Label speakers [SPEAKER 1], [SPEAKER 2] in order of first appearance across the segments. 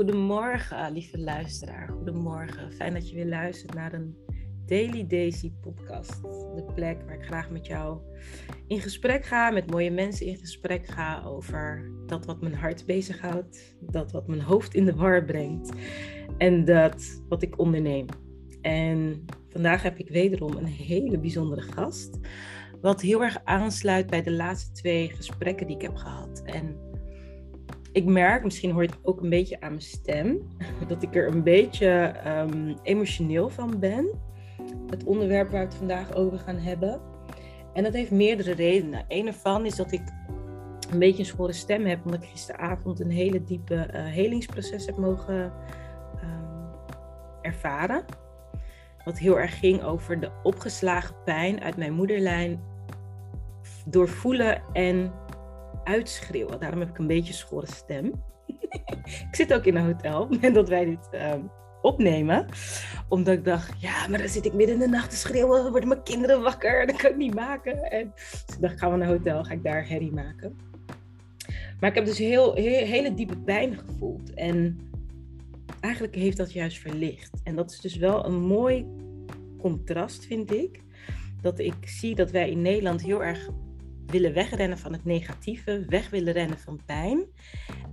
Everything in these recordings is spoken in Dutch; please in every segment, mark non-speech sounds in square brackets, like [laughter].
[SPEAKER 1] Goedemorgen, lieve luisteraar. Goedemorgen. Fijn dat je weer luistert naar een Daily Daisy podcast. De plek waar ik graag met jou in gesprek ga, met mooie mensen in gesprek ga over dat wat mijn hart bezighoudt, dat wat mijn hoofd in de war brengt en dat wat ik onderneem. En vandaag heb ik wederom een hele bijzondere gast, wat heel erg aansluit bij de laatste twee gesprekken die ik heb gehad. En ik merk, misschien hoor je het ook een beetje aan mijn stem, [laughs] dat ik er een beetje ehm, emotioneel van ben. Het onderwerp waar we het vandaag over gaan hebben. En dat heeft meerdere redenen. Een ervan is dat ik een beetje een schorre stem heb, omdat ik gisteravond een hele diepe uh, helingsproces heb mogen ehm, ervaren. Wat heel erg ging over de opgeslagen pijn uit mijn moederlijn doorvoelen en uitschreeuwen. Daarom heb ik een beetje schorre stem. [laughs] ik zit ook in een hotel [laughs] en dat wij dit ehm, opnemen. Omdat ik dacht, ja, maar dan zit ik midden in de nacht te schreeuwen. Dan worden mijn kinderen wakker. Dat kan ik niet maken. En dus ik dacht, gaan we naar een hotel. Ga ik daar herrie maken. Maar ik heb dus heel, heel, hele diepe pijn gevoeld. En eigenlijk heeft dat juist verlicht. En dat is dus wel een mooi contrast, vind ik. Dat ik zie dat wij in Nederland heel erg willen wegrennen van het negatieve, weg willen rennen van pijn.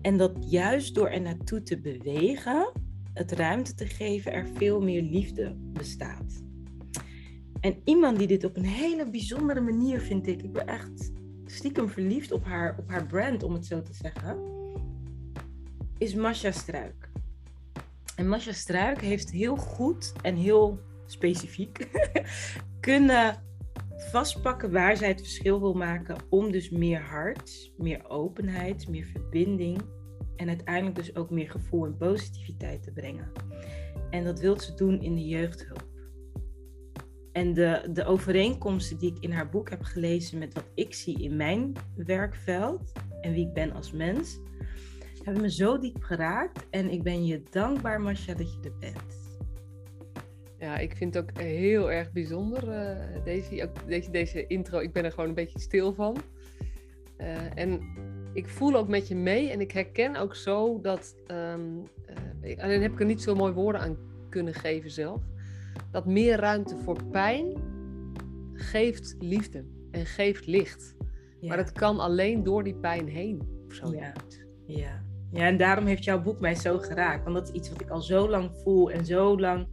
[SPEAKER 1] En dat juist door er naartoe te bewegen, het ruimte te geven, er veel meer liefde bestaat. En iemand die dit op een hele bijzondere manier vind ik, ik ben echt stiekem verliefd op haar, op haar brand, om het zo te zeggen, is Masha Struik. En Masha Struik heeft heel goed en heel specifiek [laughs] kunnen vastpakken waar zij het verschil wil maken om dus meer hart, meer openheid, meer verbinding en uiteindelijk dus ook meer gevoel en positiviteit te brengen. En dat wil ze doen in de jeugdhulp. En de, de overeenkomsten die ik in haar boek heb gelezen met wat ik zie in mijn werkveld en wie ik ben als mens, hebben me zo diep geraakt. En ik ben je dankbaar, Masha, dat je er bent.
[SPEAKER 2] Ja, ik vind het ook heel erg bijzonder, uh, deze, ook deze, deze intro. Ik ben er gewoon een beetje stil van. Uh, en ik voel ook met je mee en ik herken ook zo dat, um, uh, alleen heb ik er niet zo mooi woorden aan kunnen geven zelf, dat meer ruimte voor pijn geeft liefde en geeft licht. Ja. Maar dat kan alleen door die pijn heen. Of zo.
[SPEAKER 1] Ja. ja. ja, en daarom heeft jouw boek mij zo geraakt. Want dat is iets wat ik al zo lang voel en zo lang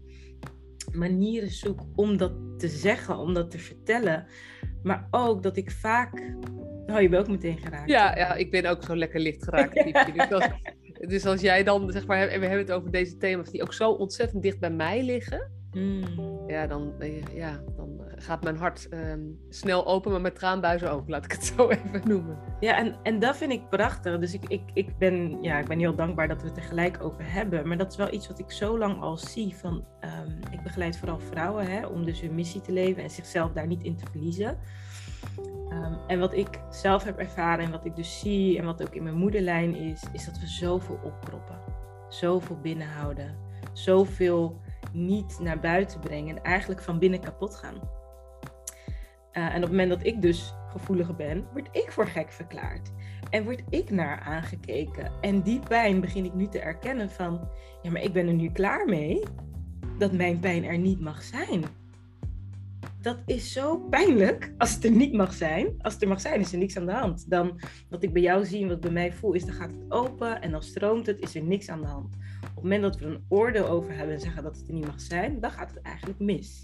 [SPEAKER 1] manieren zoek om dat te zeggen, om dat te vertellen. Maar ook dat ik vaak. Oh, je bent ook meteen geraakt.
[SPEAKER 2] Ja, ja ik ben ook zo lekker licht geraakt. [laughs] dus, als, dus als jij dan, zeg maar, en we hebben het over deze thema's die ook zo ontzettend dicht bij mij liggen. Hmm. Ja, dan, ja, dan gaat mijn hart ehm, snel open, maar met traanbuizen ook, laat ik het [laughs] zo even noemen.
[SPEAKER 1] Ja, en, en dat vind ik prachtig. Dus ik, ik, ik, ben, ja, ik ben heel dankbaar dat we het er gelijk over hebben. Maar dat is wel iets wat ik zo lang al zie. Van, ehm, ik begeleid vooral vrouwen hè, om dus hun missie te leven en zichzelf daar niet in te verliezen. Um, en wat ik zelf heb ervaren en wat ik dus zie en wat ook in mijn moederlijn is, is dat we zoveel opproppen. Zoveel binnenhouden. Zoveel niet naar buiten brengen en eigenlijk van binnen kapot gaan. Uh, en op het moment dat ik dus gevoeliger ben, word ik voor gek verklaard. En word ik naar aangekeken. En die pijn begin ik nu te erkennen van, ja, maar ik ben er nu klaar mee dat mijn pijn er niet mag zijn. Dat is zo pijnlijk als het er niet mag zijn. Als het er mag zijn, is er niks aan de hand. Dan wat ik bij jou zie en wat bij mij voel, is dan gaat het open en dan stroomt het, is er niks aan de hand. Op het moment dat we een oordeel over hebben en zeggen dat het er niet mag zijn, dan gaat het eigenlijk mis.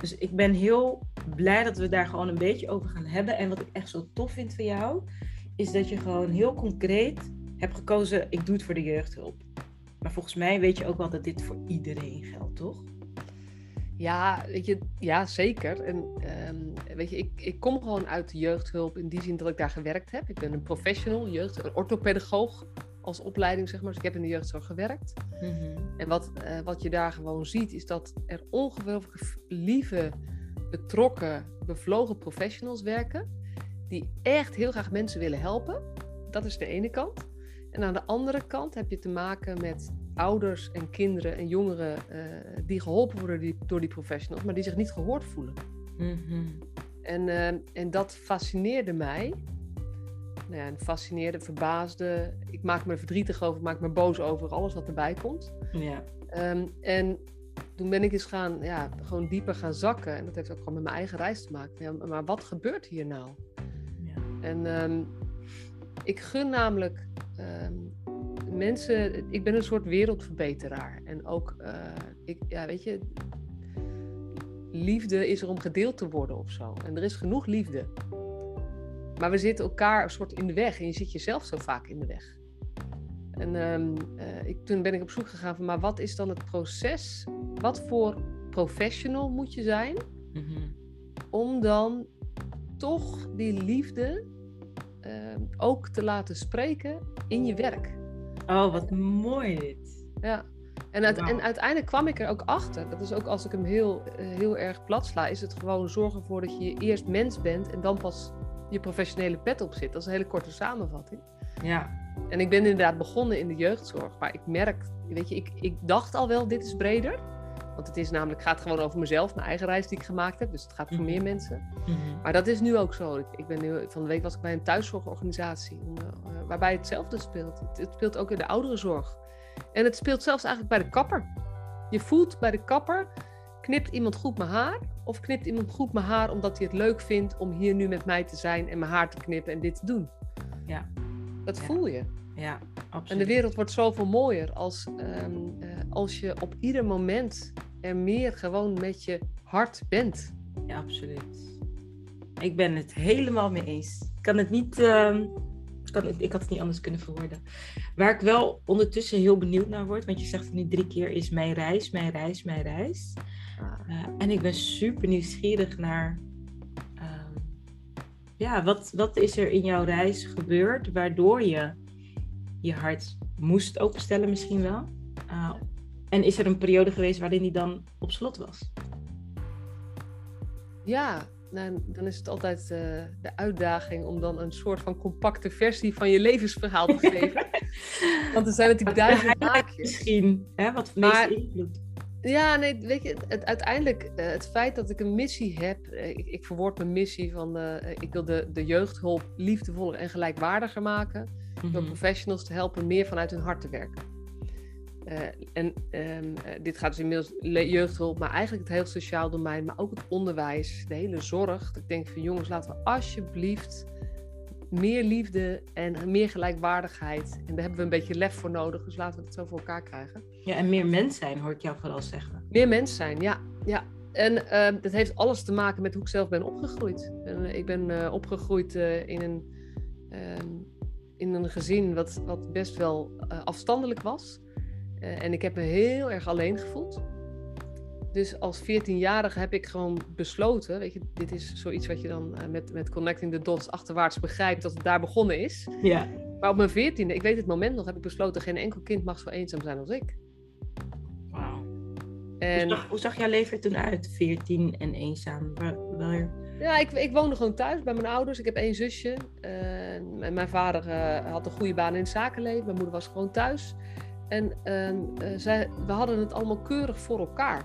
[SPEAKER 1] Dus ik ben heel blij dat we daar gewoon een beetje over gaan hebben. En wat ik echt zo tof vind van jou, is dat je gewoon heel concreet hebt gekozen, ik doe het voor de jeugdhulp. Maar volgens mij weet je ook wel dat dit voor iedereen geldt, toch?
[SPEAKER 2] Ja, weet je, ja zeker. En um, weet je, ik, ik kom gewoon uit de jeugdhulp in die zin dat ik daar gewerkt heb. Ik ben een professional, jeugd, een orthopedagoog als opleiding, zeg maar. Dus ik heb in de jeugdzorg gewerkt. Mm En wat, uh, wat je daar gewoon ziet, is dat er ongelooflijk lieve, betrokken, bevlogen professionals werken. Die echt heel graag mensen willen helpen. Dat is de ene kant. En aan de andere kant heb je te maken met ouders en kinderen en jongeren uh, die geholpen worden die, door die professionals, maar die zich niet gehoord voelen. Mm -hmm. en, uh, en dat fascineerde mij. nou ja, fascineerde, verbaasde. Ik maak me verdrietig over, maak me boos over alles wat erbij komt.
[SPEAKER 1] Ja.
[SPEAKER 2] Ehm, en toen ben ik eens gaan, ja, gewoon dieper gaan zakken. En dat heeft ook gewoon met mijn eigen reis te maken. Ja, maar wat gebeurt hier nou?
[SPEAKER 1] Ja.
[SPEAKER 2] En ehm, ik gun namelijk ehm, mensen, ik ben een soort wereldverbeteraar. En ook, uh, ik, ja, weet je, liefde is er om gedeeld te worden of zo. En er is genoeg liefde. Maar we zitten elkaar een soort in de weg en je zit jezelf zo vaak in de weg. En um, uh, ik, toen ben ik op zoek gegaan van, maar wat is dan het proces? Wat voor professional moet je zijn
[SPEAKER 1] Mhm.
[SPEAKER 2] om dan toch die liefde uh, ook te laten spreken in je werk?
[SPEAKER 1] Oh, wat mooi dit.
[SPEAKER 2] Ja. En, uit, en uiteindelijk kwam ik er ook achter. Dat is ook als ik hem heel, uh, heel erg plat sla, is het gewoon zorgen ervoor dat je eerst mens bent en dan pas je professionele pet op zit. Dat is een hele korte samenvatting.
[SPEAKER 1] Ja.
[SPEAKER 2] En ik ben inderdaad begonnen in de jeugdzorg. Maar ik merk, weet je, ik, ik dacht al wel, dit is breder. Want het is namelijk, gaat gewoon over mezelf, mijn eigen reis die ik gemaakt heb. Dus het gaat voor
[SPEAKER 1] Mhm.
[SPEAKER 2] meer mensen.
[SPEAKER 1] Mhm.
[SPEAKER 2] Maar dat is nu ook zo. Ik, ik ben nu, van de week was ik bij een thuiszorgorganisatie. Om, uh, waarbij hetzelfde speelt. Het, het speelt ook in de ouderenzorg. En het speelt zelfs eigenlijk bij de kapper. Je voelt bij de kapper, knipt iemand goed mijn haar? Of knipt iemand goed mijn haar omdat hij het leuk vindt om hier nu met mij te zijn en mijn haar te knippen en dit te doen?
[SPEAKER 1] Ja.
[SPEAKER 2] Dat
[SPEAKER 1] Ja.
[SPEAKER 2] voel je.
[SPEAKER 1] Ja, absoluut.
[SPEAKER 2] En de wereld wordt zoveel mooier als, um, uh, als je op ieder moment er meer gewoon met je hart bent.
[SPEAKER 1] Ja, absoluut. Ik ben het helemaal mee eens. Ik kan het niet. Kan het, ik had het niet anders kunnen verwoorden. Waar ik wel ondertussen heel benieuwd naar word, want je zegt het nu drie keer, is mijn reis, mijn reis, mijn reis. Uh, en ik ben super nieuwsgierig naar. Uh, ja, wat, wat is er in jouw reis gebeurd waardoor je je hart moest openstellen, misschien wel? Uh, en is er een periode geweest waarin die dan op slot was?
[SPEAKER 2] Ja, nou, dan is het altijd uh, de uitdaging om dan een soort van compacte versie van je levensverhaal te geven. [laughs] Want er zijn natuurlijk duizend haakjes.
[SPEAKER 1] Misschien, hè, wat voor meeste invloed.
[SPEAKER 2] Ja, nee, weet je, het, uiteindelijk uh, het feit dat ik een missie heb, uh, ik, ik verwoord mijn missie van, ik wil de, de jeugdhulp liefdevoller en gelijkwaardiger maken, -hmm. door professionals te helpen meer vanuit hun hart te werken. Uh, en um, dit gaat dus inmiddels jeugdhulp, maar eigenlijk het hele sociaal domein, maar ook het onderwijs, de hele zorg. Dat ik denk van jongens, laten we alsjeblieft meer liefde en meer gelijkwaardigheid. En daar hebben we een beetje lef voor nodig, dus laten we het zo voor elkaar krijgen.
[SPEAKER 1] Ja, en meer mens zijn, hoor ik jou vooral zeggen.
[SPEAKER 2] Meer mens zijn, ja. ja. En uh, dat heeft alles te maken met hoe ik zelf ben opgegroeid. En, uh, ik ben uh, opgegroeid in, een, ehm, in een gezin wat, wat best wel afstandelijk was. Uh, en ik heb me heel erg alleen gevoeld. Dus als 14-jarige heb ik gewoon besloten, weet je, dit is zoiets wat je dan uh, met, met Connecting the Dots achterwaarts begrijpt, dat het daar begonnen is.
[SPEAKER 1] Ja.
[SPEAKER 2] Maar op mijn 14e, ik weet het moment nog, heb ik besloten, geen enkel kind mag zo eenzaam zijn als ik.
[SPEAKER 1] Wauw.
[SPEAKER 2] En...
[SPEAKER 1] Hoe, zag, hoe zag jouw leven er toen uit, 14 en eenzaam? Waar, waar...
[SPEAKER 2] Ja, ik, ik woonde gewoon thuis bij mijn ouders. Ik heb één zusje. Uh, mijn vader uh, had een goede baan in het zakenleven. Mijn moeder was gewoon thuis. En uh, uh, zij, we hadden het allemaal keurig voor elkaar.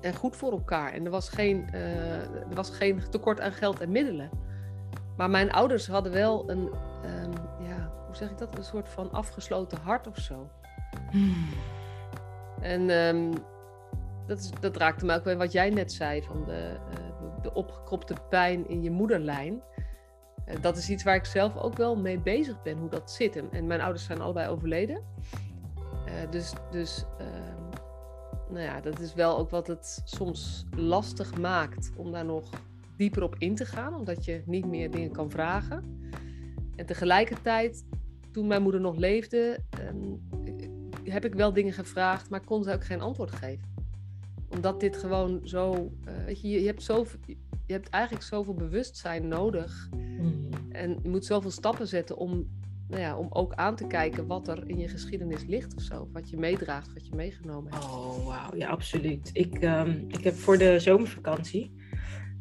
[SPEAKER 2] En goed voor elkaar. En er was, geen, uh, er was geen tekort aan geld en middelen. Maar mijn ouders hadden wel een, um, ja, hoe zeg ik dat? Een soort van afgesloten hart of zo.
[SPEAKER 1] Hmm.
[SPEAKER 2] En um, dat, is, dat raakte me ook bij wat jij net zei, van de, de, opgekropte pijn in je moederlijn. dat is iets waar ik zelf ook wel mee bezig ben, hoe dat zit. En, mijn ouders zijn allebei overleden. Uh, dus, dus uh, nou ja, dat is wel ook wat het soms lastig maakt om daar nog dieper op in te gaan, omdat je niet meer dingen kan vragen. En tegelijkertijd, toen mijn moeder nog leefde, um, heb ik wel dingen gevraagd, maar kon ze ook geen antwoord geven. Omdat dit gewoon zo, uh, weet je, je hebt, zoveel, je hebt eigenlijk zoveel bewustzijn nodig.
[SPEAKER 1] Mm.
[SPEAKER 2] En je moet zoveel stappen zetten om nou ja, om ook aan te kijken wat er in je geschiedenis ligt of zo. Wat je meedraagt, wat je meegenomen hebt.
[SPEAKER 1] Oh, wauw. Ja, absoluut. Ik, um, ik heb voor de zomervakantie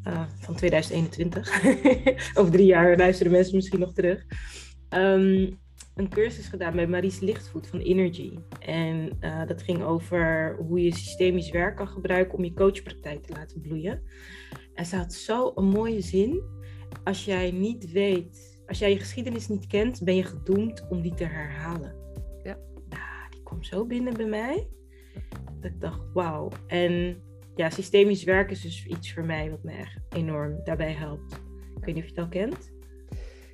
[SPEAKER 1] uh, van 2021, [laughs] over drie jaar luisteren mensen misschien nog terug, um, een cursus gedaan bij Maries Lichtvoet van Energy. En uh, dat ging over hoe je systemisch werk kan gebruiken om je coachpraktijk te laten bloeien. En ze had zo een mooie zin. Als jij niet weet als jij je geschiedenis niet kent, ben je gedoemd om die te herhalen.
[SPEAKER 2] Ja.
[SPEAKER 1] Nou, die kwam zo binnen bij mij. Dat ik dacht, wauw. En ja, systemisch werk is dus iets voor mij wat me echt enorm daarbij helpt. Ik weet niet of je het al kent.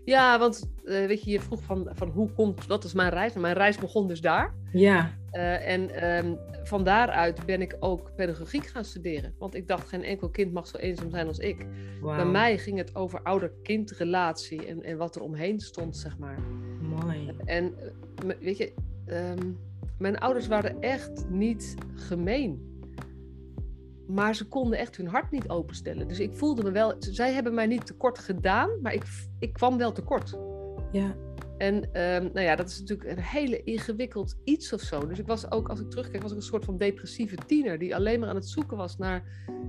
[SPEAKER 2] Ja, want uh, weet je, je vroeg van, van hoe komt, wat is mijn reis? mijn reis begon dus daar.
[SPEAKER 1] Ja.
[SPEAKER 2] Uh, en um, van daaruit ben ik ook pedagogiek gaan studeren. Want ik dacht, geen enkel kind mag zo eenzaam zijn als ik.
[SPEAKER 1] Wow.
[SPEAKER 2] Bij mij ging het over ouder-kindrelatie en, en wat er omheen stond, zeg maar.
[SPEAKER 1] Mooi.
[SPEAKER 2] En uh, weet je, um, mijn ouders waren echt niet gemeen. Maar ze konden echt hun hart niet openstellen. Dus ik voelde me wel. Zij hebben mij niet tekort gedaan, maar ik, ik kwam wel tekort.
[SPEAKER 1] Ja.
[SPEAKER 2] En um, nou ja, dat is natuurlijk een hele ingewikkeld iets of zo. Dus ik was ook, als ik terugkijk, was ik een soort van depressieve tiener. Die alleen maar aan het zoeken was naar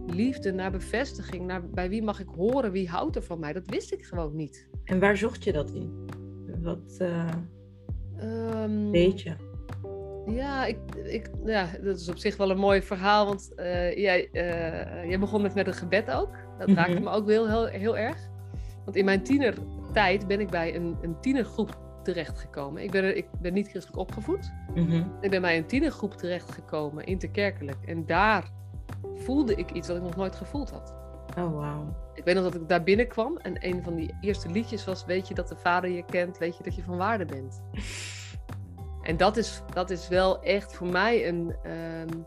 [SPEAKER 2] liefde, naar bevestiging. Naar bij wie mag ik horen, wie houdt er van mij. Dat wist ik gewoon niet.
[SPEAKER 1] En waar zocht je dat in? Wat uh,
[SPEAKER 2] um,
[SPEAKER 1] weet je?
[SPEAKER 2] Ja, ik, ik, ja, dat is op zich wel een mooi verhaal. Want uh, jij, uh, jij begon met, met een gebed ook. Dat
[SPEAKER 1] Mhm.
[SPEAKER 2] raakte me ook heel, heel, heel erg. Want in mijn tienertijd ben ik bij een, een tienergroep terechtgekomen. Ik ben, ik ben niet christelijk opgevoed.
[SPEAKER 1] Mhm.
[SPEAKER 2] Ik ben bij een tienergroep terechtgekomen, interkerkelijk. En daar voelde ik iets wat ik nog nooit gevoeld had.
[SPEAKER 1] Oh, wauw.
[SPEAKER 2] Ik weet nog dat ik daar binnenkwam en een van die eerste liedjes was: Weet je dat de vader je kent, weet je dat je van waarde bent. En dat is, dat is wel echt voor mij een. Um,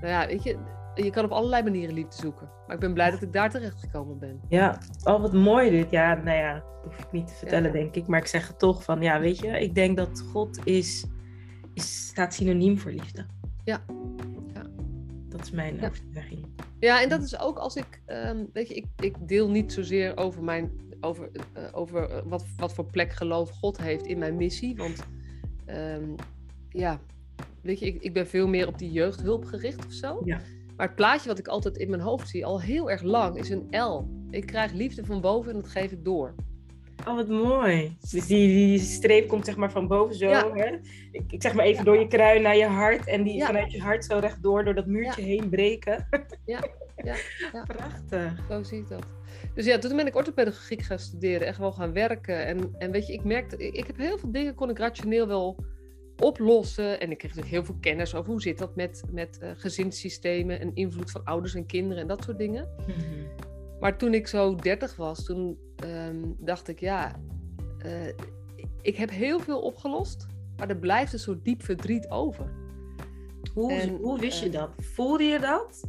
[SPEAKER 2] nou ja, weet je, je kan op allerlei manieren liefde zoeken. Maar ik ben blij dat ik daar terecht gekomen ben.
[SPEAKER 1] Ja, oh wat mooi dit. Ja, nou ja, dat hoef ik niet te vertellen, ja. denk ik. Maar ik zeg het toch van, ja, weet je, ik denk dat God is, is staat synoniem voor liefde.
[SPEAKER 2] Ja.
[SPEAKER 1] ja. Dat is mijn ja. overtuiging.
[SPEAKER 2] Ja, en dat is ook als ik, um, weet je, ik, ik deel niet zozeer over mijn, over, uh, over uh, wat, wat voor plek geloof God heeft in mijn missie. Want um, ja, weet je, ik, ik ben veel meer op die jeugdhulp gericht of zo.
[SPEAKER 1] Ja.
[SPEAKER 2] Maar het plaatje wat ik altijd in mijn hoofd zie, al heel erg lang, is een L. Ik krijg liefde van boven en dat geef ik door.
[SPEAKER 1] Oh, wat mooi. Dus die, die streep komt zeg maar van boven zo.
[SPEAKER 2] Ja.
[SPEAKER 1] Hè? Ik, ik zeg maar even ja. door je kruin naar je hart. En die
[SPEAKER 2] Ja.
[SPEAKER 1] vanuit je hart zo rechtdoor door dat muurtje heen breken.
[SPEAKER 2] Ja, ja, ja. [laughs]
[SPEAKER 1] Prachtig.
[SPEAKER 2] Zo zie ik dat. Dus ja, toen ben ik orthopedagogiek gaan studeren en gewoon gaan werken. En, en weet je, ik merkte, ik, heb heel veel dingen kon ik rationeel wel oplossen. En ik kreeg natuurlijk heel veel kennis over hoe zit dat met, met uh, gezinssystemen en invloed van ouders en kinderen en dat soort dingen.
[SPEAKER 1] Mhm.
[SPEAKER 2] Maar toen ik zo 30 was, toen um, dacht ik, ja, uh, ik heb heel veel opgelost, maar er blijft een soort diep verdriet over.
[SPEAKER 1] Hoe,
[SPEAKER 2] En,
[SPEAKER 1] hoe wist je
[SPEAKER 2] eh,
[SPEAKER 1] dat? Voelde je dat?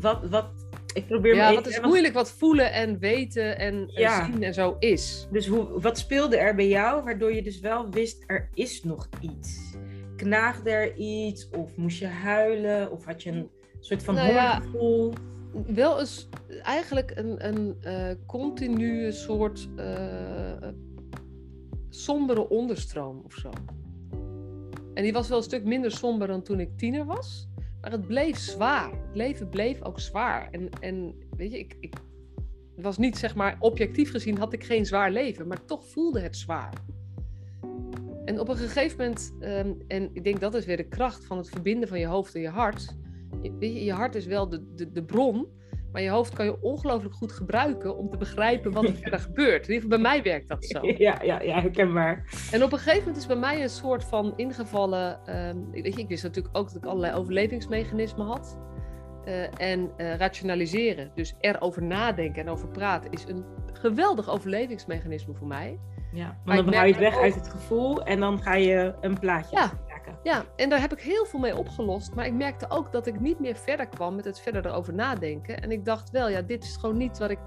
[SPEAKER 1] Wat, wat, ik probeer
[SPEAKER 2] Ja, wat
[SPEAKER 1] even...
[SPEAKER 2] is moeilijk wat voelen en weten en,
[SPEAKER 1] Ja.
[SPEAKER 2] zien en zo is.
[SPEAKER 1] Dus hoe, wat speelde er bij jou, waardoor je dus wel wist, er is nog iets? Knaagde er iets? Of moest je huilen? Of had je een soort van
[SPEAKER 2] Nou ja,
[SPEAKER 1] hongergevoel?
[SPEAKER 2] Wel eens eigenlijk een, een eh, continue soort eh, sombere onderstroom of zo. En die was wel een stuk minder somber dan toen ik tiener was. Maar het bleef zwaar. Het leven bleef ook zwaar. En, en weet je, ik, ik was niet zeg maar objectief gezien had ik geen zwaar leven, maar toch voelde het zwaar. En op een gegeven moment, ehm, en ik denk dat is weer de kracht van het verbinden van je hoofd en je hart. Je, je hart is wel de, de, de bron, maar je hoofd kan je ongelooflijk goed gebruiken om te begrijpen wat er [laughs] verder gebeurt. In ieder geval bij mij werkt dat zo.
[SPEAKER 1] Ja, ja, ja, herkenbaar.
[SPEAKER 2] En op een gegeven moment is bij mij een soort van ingevallen. ehm, weet je, ik wist natuurlijk ook dat ik allerlei overlevingsmechanismen had. Eh, en eh, rationaliseren, dus erover nadenken en over praten, is een geweldig overlevingsmechanisme voor mij.
[SPEAKER 1] Ja,
[SPEAKER 2] Maar
[SPEAKER 1] want dan haal je het weg
[SPEAKER 2] ook-
[SPEAKER 1] uit het gevoel en dan ga je een plaatje
[SPEAKER 2] Ja. Ja, en daar heb ik heel veel mee opgelost. Maar ik merkte ook dat ik niet meer verder kwam met het verder erover nadenken. En ik dacht wel, ja, dit is gewoon niet wat ik.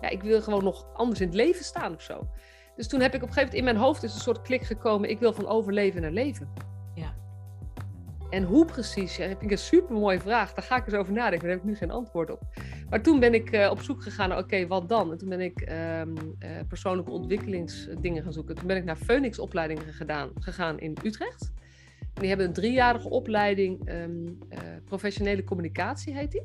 [SPEAKER 2] Ja, ik wil gewoon nog anders in het leven staan of zo. Dus toen heb ik op een gegeven moment in mijn hoofd is een soort klik gekomen. Ik wil van overleven naar leven.
[SPEAKER 1] Ja.
[SPEAKER 2] En hoe precies, ja, heb ik een super mooie vraag. Daar ga ik eens over nadenken. Daar heb ik nu geen antwoord op. Maar toen ben ik eh, op zoek gegaan naar, oké, wat dan? En toen ben ik ehm, eh, persoonlijke ontwikkelingsdingen gaan zoeken. Toen ben ik naar Phoenix opleidingen gedaan, gegaan in Utrecht. Die hebben een driejarige opleiding, ehm, eh, professionele communicatie heet die.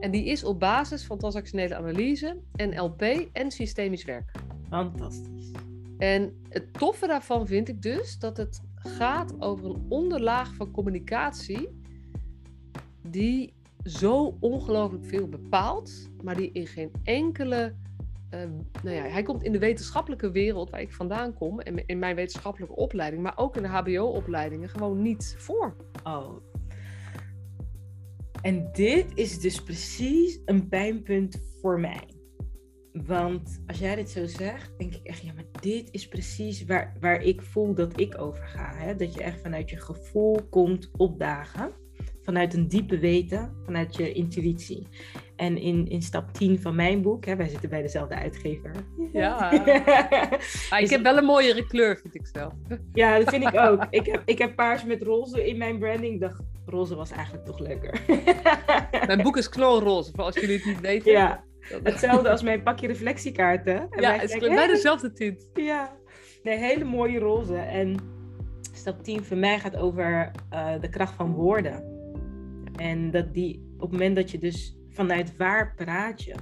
[SPEAKER 2] En die is op basis van transactionele analyse, NLP en systemisch werk.
[SPEAKER 1] Fantastisch.
[SPEAKER 2] En het toffe daarvan vind ik dus dat het gaat over een onderlaag van communicatie die zo ongelooflijk veel bepaalt, maar die in geen enkele uh, nou ja, hij komt in de wetenschappelijke wereld waar ik vandaan kom, en in mijn wetenschappelijke opleiding, maar ook in de HBO-opleidingen, gewoon niet voor.
[SPEAKER 1] Oh. En dit is dus precies een pijnpunt voor mij. Want als jij dit zo zegt, denk ik echt, ja, maar dit is precies waar, waar ik voel dat ik over ga. Hè? Dat je echt vanuit je gevoel komt opdagen. Vanuit een diepe weten, vanuit je intuïtie. En in, in stap 10 van mijn boek, hè, wij zitten bij dezelfde uitgever.
[SPEAKER 2] Ja. maar [laughs] ik heb wel een mooiere kleur, vind ik zelf. [laughs]
[SPEAKER 1] ja, dat vind ik ook. Ik heb, ik heb paars met roze in mijn branding. Ik dacht, roze was eigenlijk toch leuker. [laughs]
[SPEAKER 2] mijn boek is knolroze, voor als jullie het niet weten.
[SPEAKER 1] Ja. Hetzelfde als mijn pakje reflectiekaarten.
[SPEAKER 2] En ja, het is bij dezelfde tint.
[SPEAKER 1] Ja, nee, hele mooie roze. En stap 10 voor mij gaat over uh, de kracht van woorden. En dat die, op het moment dat je dus vanuit waar praat je,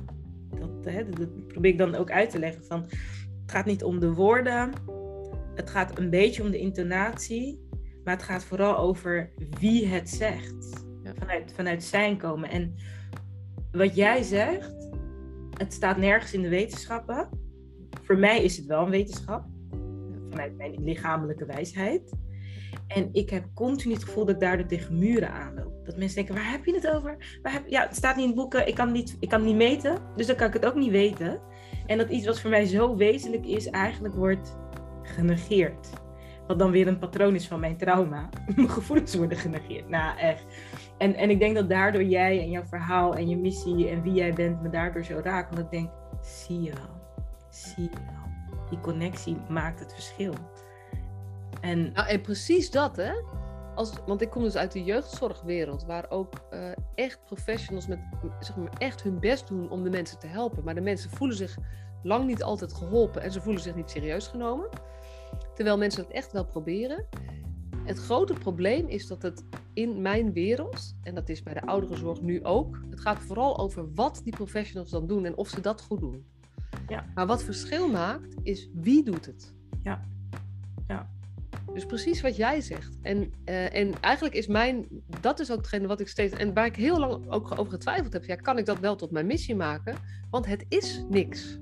[SPEAKER 1] dat, hè, dat probeer ik dan ook uit te leggen. Van, het gaat niet om de woorden, het gaat een beetje om de intonatie, maar het gaat vooral over wie het zegt. Vanuit, vanuit zijn komen. En wat jij zegt, het staat nergens in de wetenschappen. Voor mij is het wel een wetenschap, vanuit mijn lichamelijke wijsheid. En ik heb continu het gevoel dat ik daardoor tegen muren aanloop. Dat mensen denken, waar heb je het over? Waar heb... Ja, het staat niet in boeken, ik kan, niet, ik kan niet meten, dus dan kan ik het ook niet weten. En dat iets wat voor mij zo wezenlijk is, eigenlijk wordt genegeerd. Wat dan weer een patroon is van mijn trauma. [laughs] Mijn gevoelens worden genegeerd. Nou, echt. En, en ik denk dat daardoor jij en jouw verhaal en je missie en wie jij bent me daardoor zo raakt. Want ik denk, zie je wel. Zie je wel. Die connectie maakt het verschil.
[SPEAKER 2] En, nou, en precies dat, hè? Als, want ik kom dus uit de jeugdzorgwereld, waar ook uh, echt professionals met zeg maar, echt hun best doen om de mensen te helpen. Maar de mensen voelen zich lang niet altijd geholpen en ze voelen zich niet serieus genomen. Terwijl mensen het echt wel proberen. Het grote probleem is dat het in mijn wereld, en dat is bij de ouderenzorg nu ook, het gaat vooral over wat die professionals dan doen en of ze dat goed doen. Ja. Maar wat verschil maakt, is wie doet het.
[SPEAKER 1] Ja. ja.
[SPEAKER 2] Dus precies wat jij zegt. En, uh, en eigenlijk is mijn, dat is ook hetgene wat ik steeds, en waar ik heel lang ook over getwijfeld heb, ja, kan ik dat wel tot mijn missie maken? Want het is niks.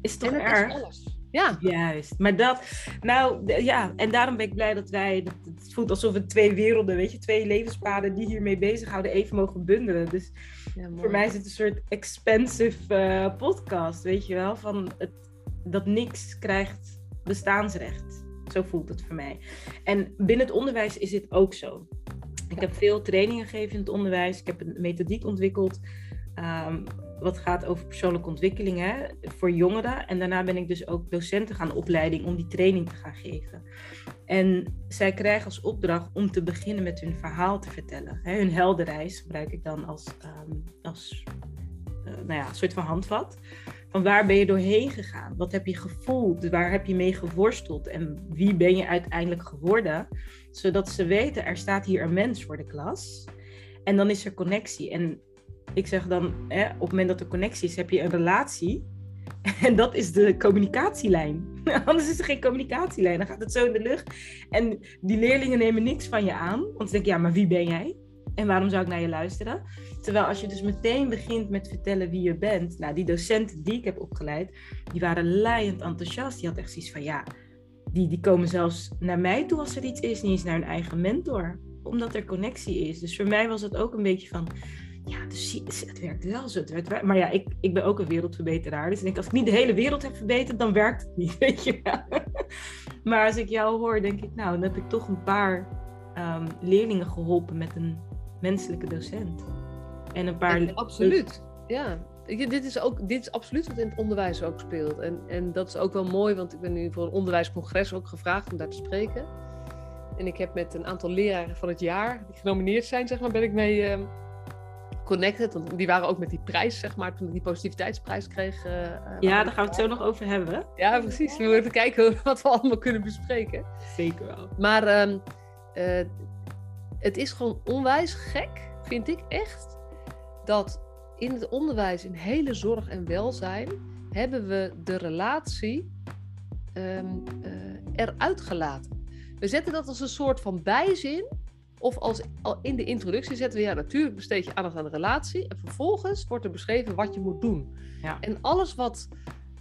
[SPEAKER 1] Is toch en erg? Is alles. Ja. Juist. Maar dat, nou ja, en daarom ben ik blij dat wij, het voelt alsof we twee werelden, weet je, twee levenspaden die hiermee bezighouden, even mogen bundelen. Dus ja, voor mij is het een soort expensive uh, podcast, weet je wel, van het, dat niks krijgt bestaansrecht. Zo voelt het voor mij. En binnen het onderwijs is dit ook zo. Ik heb veel trainingen gegeven in het onderwijs. Ik heb een methodiek ontwikkeld. Um, wat gaat over persoonlijke ontwikkeling hè, voor jongeren. En daarna ben ik dus ook docenten gaan opleiding om die training te gaan geven. En zij krijgen als opdracht om te beginnen met hun verhaal te vertellen. Hè, hun heldenreis gebruik ik dan als, um, als uh, nou ja, soort van handvat. Waar ben je doorheen gegaan? Wat heb je gevoeld? Waar heb je mee geworsteld? En wie ben je uiteindelijk geworden? Zodat ze weten, er staat hier een mens voor de klas. En dan is er connectie. En ik zeg dan, hè, op het moment dat er connectie is, heb je een relatie. [laughs] En dat is de communicatielijn. [laughs] Anders is er geen communicatielijn. Dan gaat het zo in de lucht. En die leerlingen nemen niks van je aan. Want ze denken, ja, maar wie ben jij? En waarom zou ik naar je luisteren? Terwijl als je dus meteen begint met vertellen wie je bent. Nou, die docenten die ik heb opgeleid, die waren laaiend enthousiast. Die had echt zoiets van, ja, die, die komen zelfs naar mij toe als er iets is. Niet eens naar hun eigen mentor. Omdat er connectie is. Dus voor mij was het ook een beetje van, ja, dus het werkt wel zo. Het werkt wel. Maar ja, ik, ik ben ook een wereldverbeteraar. Dus ik als ik niet de hele wereld heb verbeterd, dan werkt het niet, [laughs] weet je wel. Maar als ik jou hoor, denk ik, nou, dan heb ik toch een paar um, leerlingen geholpen met een menselijke docent. En een paar...
[SPEAKER 2] En, absoluut, ja. Dit is, ook, dit is absoluut wat in het onderwijs ook speelt. En, en dat is ook wel mooi, want ik ben nu voor een onderwijscongres ook gevraagd om daar te spreken. En ik heb met een aantal leraren van het jaar, die genomineerd zijn, zeg maar, ben ik mee... Uh, connected. Want die waren ook met die prijs, zeg maar, toen ik die positiviteitsprijs kreeg. Uh,
[SPEAKER 1] ja, daar gaan we het zo nog over hebben.
[SPEAKER 2] Ja, precies. We moeten kijken [laughs] wat we allemaal kunnen bespreken.
[SPEAKER 1] Zeker wel.
[SPEAKER 2] Maar um, uh, het is gewoon onwijs gek, vind ik echt, dat in het onderwijs, in hele zorg en welzijn, hebben we de relatie um, uh, eruit gelaten. We zetten dat als een soort van bijzin Of als al in de introductie zetten we, ja, natuurlijk besteed je aandacht aan de relatie. En vervolgens wordt er beschreven wat je moet doen.
[SPEAKER 1] Ja.
[SPEAKER 2] En alles wat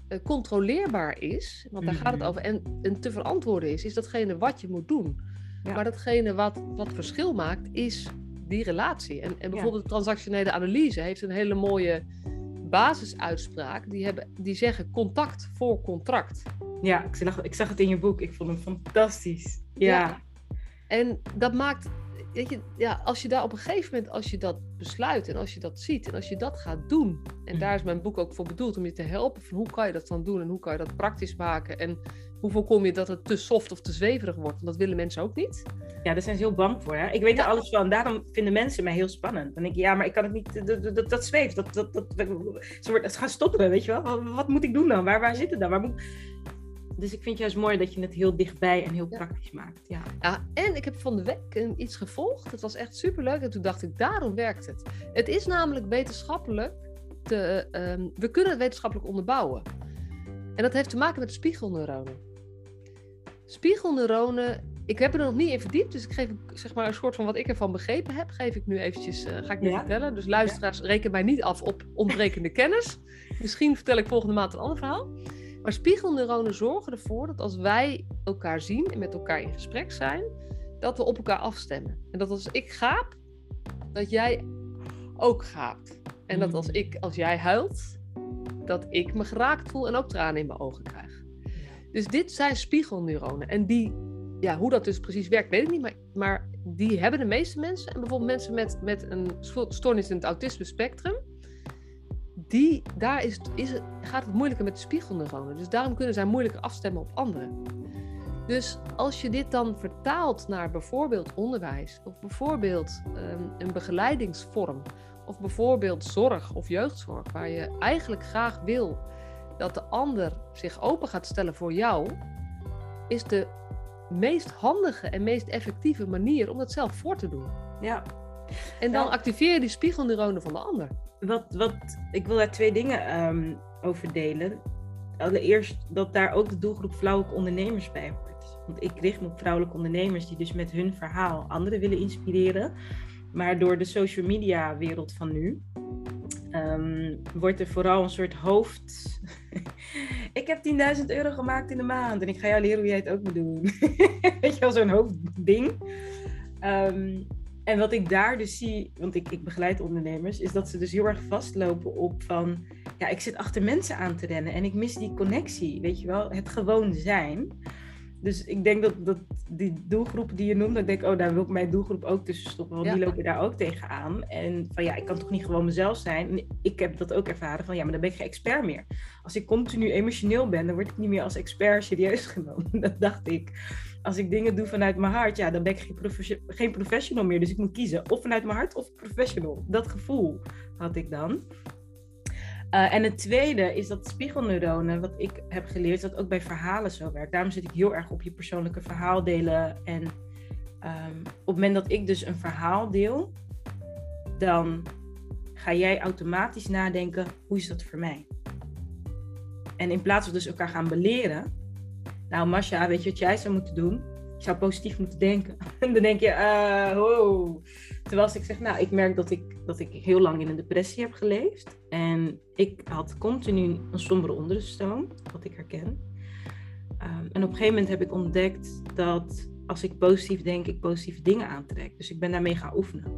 [SPEAKER 2] uh, controleerbaar is, want daar gaat het
[SPEAKER 1] Mhm.
[SPEAKER 2] over, en, en te verantwoorden is, is datgene wat je moet doen.
[SPEAKER 1] Ja.
[SPEAKER 2] Maar datgene wat, wat verschil maakt, is die relatie. En, en bijvoorbeeld de transactionele analyse heeft een hele mooie basisuitspraak. Die, hebben, die zeggen contact voor contract.
[SPEAKER 1] Ja, ik zag, ik zag het in je boek. Ik vond hem fantastisch. Ja.
[SPEAKER 2] Ja. En dat maakt, weet je, ja, als je daar op een gegeven moment, als je dat besluit en als je dat ziet en als je dat gaat doen, en
[SPEAKER 1] Mhm.
[SPEAKER 2] daar is mijn boek ook voor bedoeld om je te helpen van hoe kan je dat dan doen en hoe kan je dat praktisch maken en hoe voorkom je dat het te soft of te zweverig wordt, want dat willen mensen ook niet.
[SPEAKER 1] Ja, daar zijn ze heel bang voor. Hè? Ik weet er alles van. Daarom vinden mensen mij heel spannend. Dan denk ik, ja, maar ik kan het niet. Dat, dat, dat, dat zweeft. Dat, dat, dat, ze, wordt, ze gaan stotteren, weet je wel. Wat, wat moet ik doen dan? Waar, waar zit het dan? Waar moet... Dus ik vind juist mooi dat je het heel dichtbij en heel
[SPEAKER 2] Ja.
[SPEAKER 1] praktisch maakt. Ja.
[SPEAKER 2] Ja, en ik heb van de week iets gevolgd. Het was echt superleuk. En toen dacht ik, daarom werkt het. Het is namelijk wetenschappelijk. Te, ehm, we kunnen het wetenschappelijk onderbouwen. En dat heeft te maken met spiegelneuronen. Spiegelneuronen, ik heb er nog niet in verdiept. Dus ik geef zeg maar een soort van wat ik ervan begrepen heb. Geef ik nu eventjes, eh, ga ik nu
[SPEAKER 1] Ja.
[SPEAKER 2] vertellen. Dus luisteraars, reken mij niet af op ontbrekende [laughs] kennis. Misschien vertel ik volgende maand een ander verhaal. Maar spiegelneuronen zorgen ervoor dat als wij elkaar zien en met elkaar in gesprek zijn, dat we op elkaar afstemmen. En dat als ik gaap, dat jij ook gaapt. En dat als,
[SPEAKER 1] Mm.
[SPEAKER 2] ik, als jij huilt, dat ik me geraakt voel en ook tranen in mijn ogen krijg. Dus dit zijn spiegelneuronen. En die, ja, hoe dat dus precies werkt, weet ik niet. Maar, maar die hebben de meeste mensen. En bijvoorbeeld mensen met, met een sto- stoornis in het autisme spectrum. Die, daar is, is gaat het moeilijker met de spiegelneuronen. Dus daarom kunnen zij moeilijker afstemmen op anderen. Dus als je dit dan vertaalt naar bijvoorbeeld onderwijs, of bijvoorbeeld ehm, een begeleidingsvorm, of bijvoorbeeld zorg of jeugdzorg, waar je eigenlijk graag wil dat de ander zich open gaat stellen voor jou, is de meest handige en meest effectieve manier om dat zelf voor te doen.
[SPEAKER 1] ja.
[SPEAKER 2] En dan
[SPEAKER 1] Ja.
[SPEAKER 2] activeer je die spiegelneuronen van de ander.
[SPEAKER 1] Wat, wat, ik wil daar twee dingen ehm, over delen. Allereerst dat daar ook de doelgroep vrouwelijke ondernemers bij hoort. Want ik richt me op vrouwelijke ondernemers die dus met hun verhaal anderen willen inspireren. Maar door de social media wereld van nu ehm, wordt er vooral een soort hoofd. [laughs] ik heb 10.000 euro gemaakt in de maand en ik ga jou leren hoe jij het ook moet doen. [laughs] Weet je wel, zo'n hoofdding. Ehm, en wat ik daar dus zie, want ik, ik begeleid ondernemers, is dat ze dus heel erg vastlopen op van, ja, ik zit achter mensen aan te rennen en ik mis die connectie, weet je wel, het gewoon zijn. Dus ik denk dat, dat die doelgroep die je noemt, dat ik denk, oh, daar wil ik mijn doelgroep ook tussen stoppen, want
[SPEAKER 2] Ja.
[SPEAKER 1] die lopen daar ook tegenaan. En van ja, ik kan toch niet gewoon mezelf zijn. En ik heb dat ook ervaren van ja, maar dan ben ik geen expert meer. Als ik continu emotioneel ben, dan word ik niet meer als expert serieus [laughs] genomen. Dat dacht ik. Als ik dingen doe vanuit mijn hart, ja, dan ben ik geen professional meer. Dus ik moet kiezen, of vanuit mijn hart of professional. Dat gevoel had ik dan. Uh, en het tweede is dat spiegelneuronen, wat ik heb geleerd, dat ook bij verhalen zo werkt. Daarom zit ik heel erg op je persoonlijke verhaal delen. En um, op het moment dat ik dus een verhaal deel, dan ga jij automatisch nadenken, hoe is dat voor mij? En in plaats van dus elkaar gaan beleren, nou Masha, weet je wat jij zou moeten doen? Je zou positief moeten denken. En [laughs] dan denk je, uh, oh. Terwijl als ik zeg, nou, ik merk dat ik, dat ik heel lang in een depressie heb geleefd. En ik had continu een sombere onderstroom, wat ik herken. Um, en op een gegeven moment heb ik ontdekt dat als ik positief denk, ik positieve dingen aantrek. Dus ik ben daarmee gaan oefenen.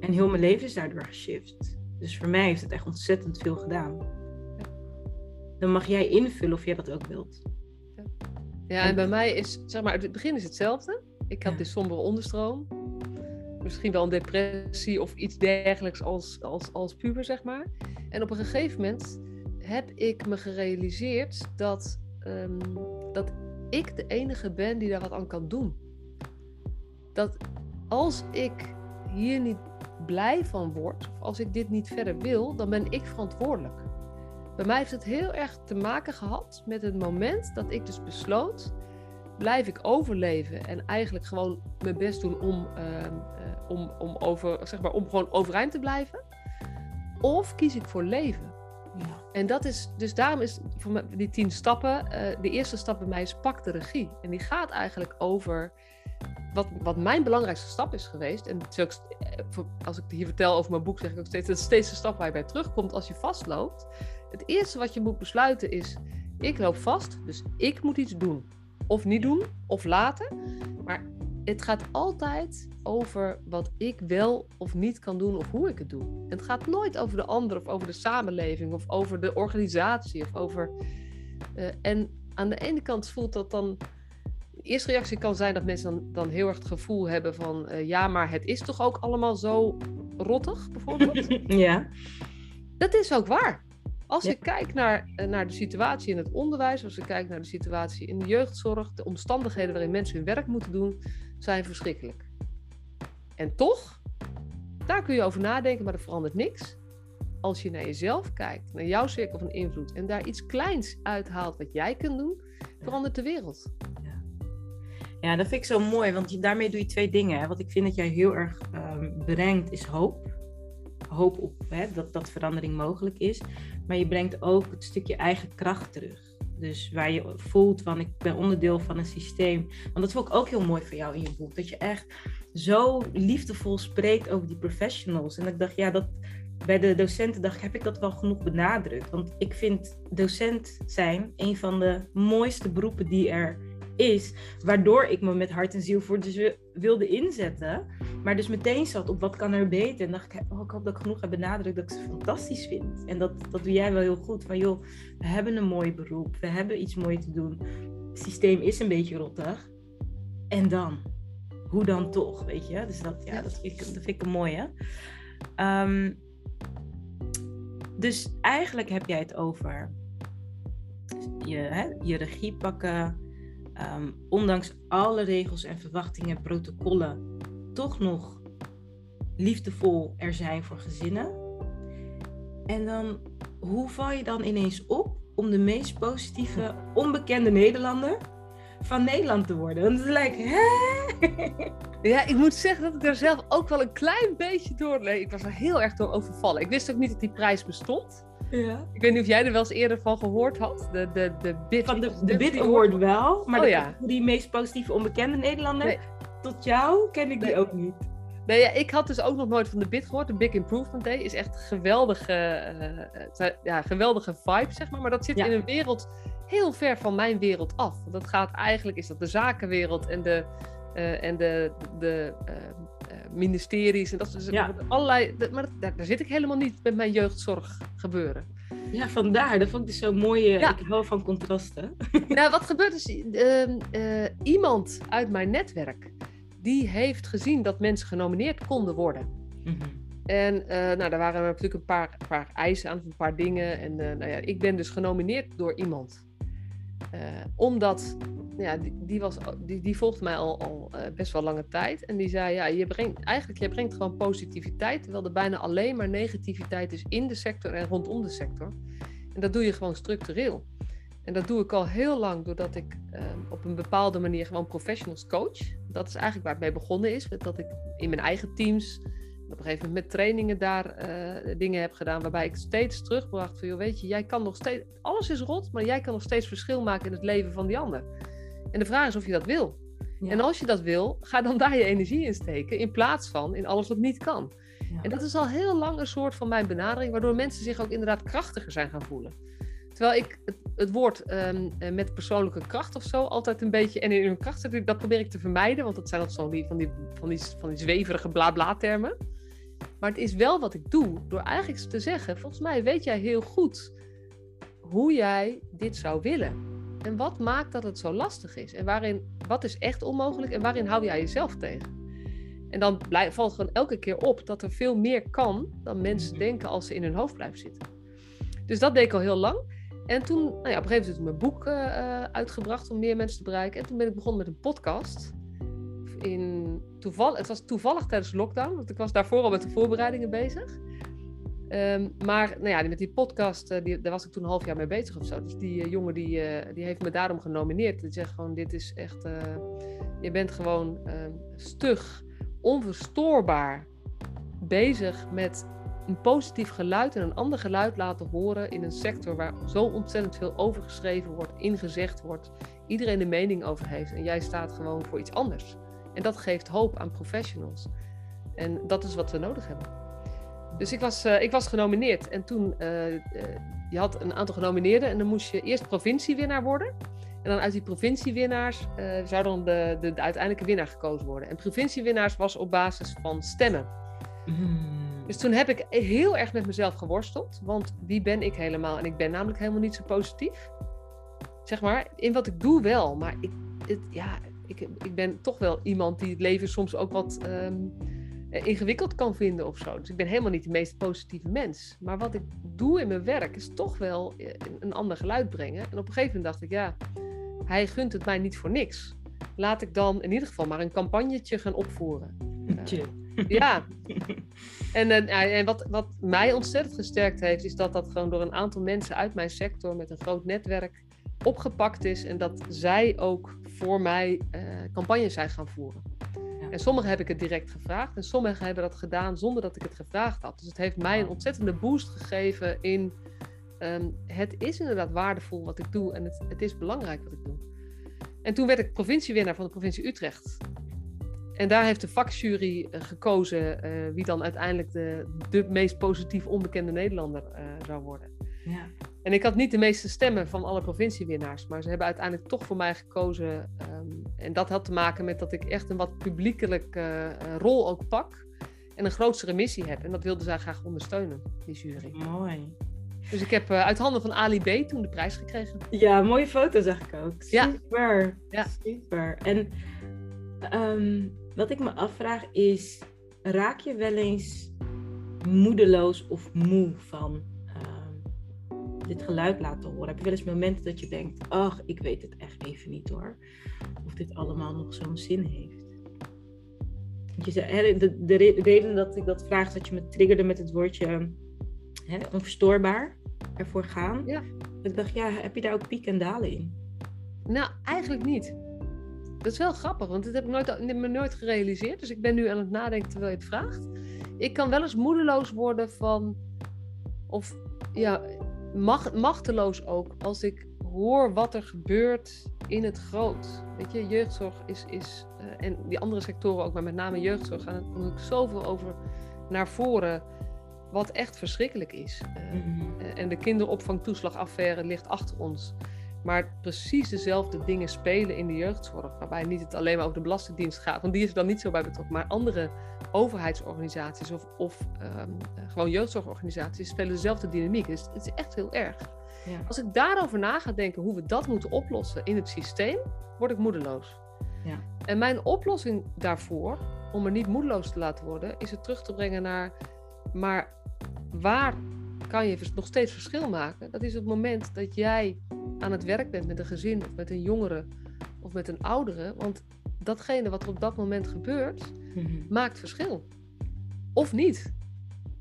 [SPEAKER 1] En heel mijn leven is daardoor geshift. Dus voor mij heeft het echt ontzettend veel gedaan. Dan mag jij invullen of jij dat ook wilt.
[SPEAKER 2] Ja, en bij mij is, zeg maar, het begin is hetzelfde. Ik had ja. die sombere onderstroom. Misschien wel een depressie of iets dergelijks als, als, als puber, zeg maar. En op een gegeven moment heb ik me gerealiseerd dat, um, dat ik de enige ben die daar wat aan kan doen. Dat als ik hier niet blij van word, of als ik dit niet verder wil, dan ben ik verantwoordelijk. Bij mij heeft het heel erg te maken gehad met het moment dat ik dus besloot, blijf ik overleven en eigenlijk gewoon mijn best doen om, uh, uh, om, om, over, zeg maar, om gewoon overeind te blijven. Of kies ik voor leven.
[SPEAKER 1] Ja.
[SPEAKER 2] En dat is, dus daarom is voor mij die tien stappen, uh, de eerste stap bij mij is pak de regie. En die gaat eigenlijk over wat, wat mijn belangrijkste stap is geweest, en als ik hier vertel over mijn boek, zeg ik ook steeds, dat is steeds de stap waar je bij terugkomt als je vastloopt. Het eerste wat je moet besluiten is, ik loop vast, dus ik moet iets doen. Of niet doen, of laten. Maar het gaat altijd over wat ik wel of niet kan doen of hoe ik het doe. Het gaat nooit over de ander of over de samenleving of over de organisatie of over. Uh, en aan de ene kant voelt dat dan. De eerste reactie kan zijn dat mensen dan, dan heel erg het gevoel hebben van uh, ja, maar het is toch ook allemaal zo rottig, bijvoorbeeld. [laughs]
[SPEAKER 1] ja.
[SPEAKER 2] Dat is ook waar. Als je kijkt naar, eh, naar de situatie in het onderwijs, als je kijkt naar de situatie in de jeugdzorg, de omstandigheden waarin mensen hun werk moeten doen, zijn verschrikkelijk. En toch, daar kun je over nadenken, maar er verandert niks. Als je naar jezelf kijkt, naar jouw cirkel van invloed en daar iets kleins uithaalt wat jij kunt doen, verandert de wereld.
[SPEAKER 1] Ja, ja dat vind ik zo mooi, want daarmee doe je twee dingen. Wat ik vind dat jij heel erg um, brengt, is hoop. Hoop op hè, dat, dat verandering mogelijk is. Maar je brengt ook het stukje eigen kracht terug. Dus waar je voelt van ik ben onderdeel van een systeem. Want dat vond ik ook heel mooi voor jou in je boek. Dat je echt zo liefdevol spreekt over die professionals. En ik dacht, ja, dat, bij de docenten dacht ik, heb ik dat wel genoeg benadrukt? Want ik vind docent zijn een van de mooiste beroepen die er is. Waardoor ik me met hart en ziel voor dus wilde inzetten. Maar dus meteen zat op wat kan er beter. En dacht ik, oh, ik hoop dat ik genoeg heb benadrukt dat ik ze fantastisch vind. En dat, dat doe jij wel heel goed. Van joh, we hebben een mooi beroep. We hebben iets moois te doen. Het systeem is een beetje rottig. En dan? Hoe dan toch, weet je? Dus dat, ja, Dat, vind ik, dat vind ik een mooie. Um, dus eigenlijk heb jij het over je, hè, je regie pakken, Ehm, ondanks alle regels en verwachtingen en protocollen, toch nog liefdevol er zijn voor gezinnen. En dan, hoe val je dan ineens op om de meest positieve, onbekende Nederlander van Nederland te worden? Want het lijkt, hè?
[SPEAKER 2] Ja, ik moet zeggen dat ik daar zelf ook wel een klein beetje door... Ik was er heel erg door overvallen. Ik wist ook niet dat die prijs bestond. Ja. Ik weet niet of jij er wel eens eerder van gehoord had. De, de, de BIT.
[SPEAKER 1] Van de, de BIT Award wel, maar oh, ja. die meest positieve onbekende Nederlander, tot jou ken ik die ook niet.
[SPEAKER 2] Nee, ja, ik had dus ook nog nooit van de BIT gehoord. De Big Improvement Day is echt geweldige, uh, ja, geweldige vibe, zeg maar. Maar dat zit in een wereld heel ver van mijn wereld af. Want dat gaat eigenlijk, is dat de zakenwereld en de, uh, en de, de ministeries en dat soort ja. allerlei. Maar daar, daar, zit ik helemaal niet met mijn jeugdzorg gebeuren.
[SPEAKER 1] Ja, vandaar. Dat vond ik dus zo mooi. Ja. Ik hou van contrasten. [laughs]
[SPEAKER 2] Nou, wat gebeurt is, uh, uh, iemand uit mijn netwerk, die heeft gezien dat mensen genomineerd konden worden. Mm -hmm. En uh, nou, daar waren natuurlijk een paar, paar eisen aan, een paar dingen. En nou ja, ik ben dus genomineerd door iemand. Omdat ja, die, die, was, die, die volgde mij al, al uh, best wel lange tijd. En die zei, ja, je brengt, eigenlijk, je brengt gewoon positiviteit, terwijl er bijna alleen maar negativiteit is in de sector en rondom de sector. En dat doe je gewoon structureel. En dat doe ik al heel lang doordat ik uh, op een bepaalde manier gewoon professionals coach. Dat is eigenlijk waar het mee begonnen is. Dat ik in mijn eigen teams op een gegeven moment met trainingen daar uh, dingen heb gedaan. Waarbij ik steeds terugbracht van, joh, weet je, jij kan nog steeds, alles is rot, maar jij kan nog steeds verschil maken in het leven van die ander. En de vraag is of je dat wil. En als je dat wil, ga dan daar je energie in steken. In plaats van in alles wat niet kan. En dat is al heel lang een soort van mijn benadering. Waardoor mensen zich ook inderdaad krachtiger zijn gaan voelen. Terwijl ik het, het woord ehm, eh, met persoonlijke kracht of zo altijd een beetje. En in hun kracht, dat probeer ik te vermijden. Want dat zijn altijd zo die, van, die, van, die, van die zweverige bla-bla-termen. Maar het is wel wat ik doe. Door eigenlijk te zeggen: Volgens mij weet jij heel goed hoe jij dit zou willen. En wat maakt dat het zo lastig is? En waarin, wat is echt onmogelijk en waarin hou jij jezelf tegen? En dan blijf, valt gewoon elke keer op dat er veel meer kan dan mensen denken als ze in hun hoofd blijven zitten. Dus dat deed ik al heel lang. En toen, nou ja, op een gegeven moment heb ik mijn boek uh, uitgebracht om meer mensen te bereiken. En toen ben ik begonnen met een podcast. In toeval, het was toevallig tijdens lockdown, want ik was daarvoor al met de voorbereidingen bezig. Ehm, maar nou ja, met die podcast, uh, die, daar was ik toen een half jaar mee bezig of zo. Dus die uh, jongen die, uh, die heeft me daarom genomineerd. Die zegt gewoon, dit is echt... je bent gewoon ehm, stug, onverstoorbaar bezig met een positief geluid en een ander geluid laten horen in een sector waar zo ontzettend veel over geschreven wordt, ingezegd wordt, iedereen de mening over heeft en jij staat gewoon voor iets anders. En dat geeft hoop aan professionals. En dat is wat we nodig hebben. Dus ik was, uh, ik was genomineerd. En toen, uh, uh, je had een aantal genomineerden. En dan moest je eerst provinciewinnaar worden. En dan uit die provinciewinnaars zou dan de, de, de, uiteindelijke winnaar gekozen worden. En provinciewinnaars was op basis van stemmen. Mm. Dus toen heb ik heel erg met mezelf geworsteld. Want wie ben ik helemaal? En ik ben namelijk helemaal niet zo positief. Zeg maar, in wat ik doe wel. Maar ik, het, ja, ik, ik ben toch wel iemand die het leven soms ook wat um, ingewikkeld kan vinden of zo. Dus ik ben helemaal niet de meest positieve mens. Maar wat ik doe in mijn werk is toch wel eh, een ander geluid brengen. En op een gegeven moment dacht ik, ja, hij gunt het mij niet voor niks. Laat ik dan in ieder geval maar een campagnetje gaan opvoeren. Uh, ja. [laughs] En, uh, en wat, wat mij ontzettend gesterkt heeft, is dat dat gewoon door een aantal mensen uit mijn sector met een groot netwerk opgepakt is. En dat zij ook voor mij uh, campagnes zijn gaan voeren. Ja. En sommigen heb ik het direct gevraagd en sommigen hebben dat gedaan zonder dat ik het gevraagd had. Dus het heeft mij een ontzettende boost gegeven in um, het is inderdaad waardevol wat ik doe en het, het is belangrijk wat ik doe. En toen werd ik provinciewinnaar van de provincie Utrecht. En daar heeft de vakjury uh, gekozen uh, wie dan uiteindelijk de, de meest positief onbekende Nederlander uh, zou worden. Ja. En ik had niet de meeste stemmen van alle provinciewinnaars, maar ze hebben uiteindelijk toch voor mij gekozen. Um, en dat had te maken met dat ik echt een wat publiekelijke rol ook pak en een grotere missie heb. En dat wilden zij graag ondersteunen, die jury.
[SPEAKER 1] Mooi.
[SPEAKER 2] Dus ik heb uit handen van Ali B toen de prijs gekregen.
[SPEAKER 1] Ja, mooie foto zag ik ook. Super. Ja. Super. En um, wat ik me afvraag is, raak je wel eens moedeloos of moe van dit geluid laten horen? Heb je wel eens momenten dat je denkt, ach, ik weet het echt even niet hoor. Of dit allemaal nog zo'n zin heeft. Je zei, de, de, reden dat ik dat vraag is dat je me triggerde met het woordje hè, onverstoorbaar ervoor gaan. Ja. Ik dacht, ja, heb je daar ook piek en dalen in?
[SPEAKER 2] Nou, eigenlijk niet. Dat is wel grappig, want dat heb ik nooit, me nooit gerealiseerd. Dus ik ben nu aan het nadenken terwijl je het vraagt. Ik kan wel eens moedeloos worden van, of ja, macht, machteloos ook, als ik hoor wat er gebeurt in het groot. Weet je, jeugdzorg is, is uh, en die andere sectoren ook, maar met name jeugdzorg, gaan er natuurlijk zoveel over naar voren. Wat echt verschrikkelijk is. Uh, mm-hmm. En de kinderopvangtoeslagaffaire ligt achter ons maar precies dezelfde dingen spelen in de jeugdzorg. Waarbij niet het alleen maar over de Belastingdienst gaat, want die is er dan niet zo bij betrokken. Maar andere overheidsorganisaties of, of um, gewoon jeugdzorgorganisaties spelen dezelfde dynamiek. Dus het is echt heel erg. Ja. Als ik daarover na ga denken hoe we dat moeten oplossen in het systeem, word ik moedeloos. Ja. En mijn oplossing daarvoor, om er niet moedeloos te laten worden, is het terug te brengen naar, maar waar kan je nog steeds verschil maken? Dat is het moment dat jij aan het werk bent met een gezin of met een jongere of met een oudere. Want datgene wat er op dat moment gebeurt, mhm. maakt verschil. Of niet.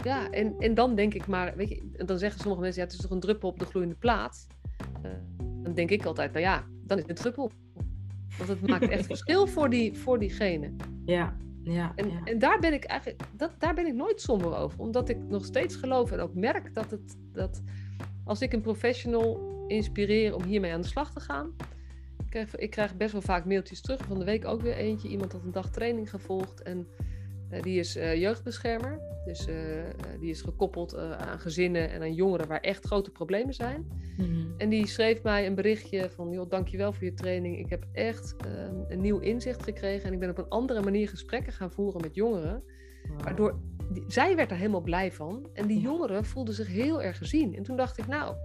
[SPEAKER 2] Ja, en, en dan denk ik maar, weet je, dan zeggen sommige mensen, ja, het is toch een druppel op de gloeiende plaat. Uh, dan denk ik altijd, nou ja, dan is het een druppel. Want het maakt echt [laughs] verschil voor, die, voor diegene.
[SPEAKER 1] Ja, ja,
[SPEAKER 2] en,
[SPEAKER 1] ja.
[SPEAKER 2] en daar ben ik eigenlijk, dat, daar ben ik nooit somber over. Omdat ik nog steeds geloof en ook merk dat het, dat als ik een professional inspireren om hiermee aan de slag te gaan. Ik krijg, ik krijg best wel vaak mailtjes terug. Van de week ook weer eentje. Iemand had een dag training gevolgd. En die is uh, jeugdbeschermer. Dus uh, die is gekoppeld aan gezinnen en aan jongeren waar echt grote problemen zijn. Mm-hmm. En die schreef mij een berichtje van... joh, dankjewel voor je training. Ik heb echt ehm, een nieuw inzicht gekregen. En ik ben op een andere manier gesprekken gaan voeren met jongeren. Wow. Waardoor die, zij werd er helemaal blij van. En die jongeren voelden zich heel erg gezien. En toen dacht ik, nou,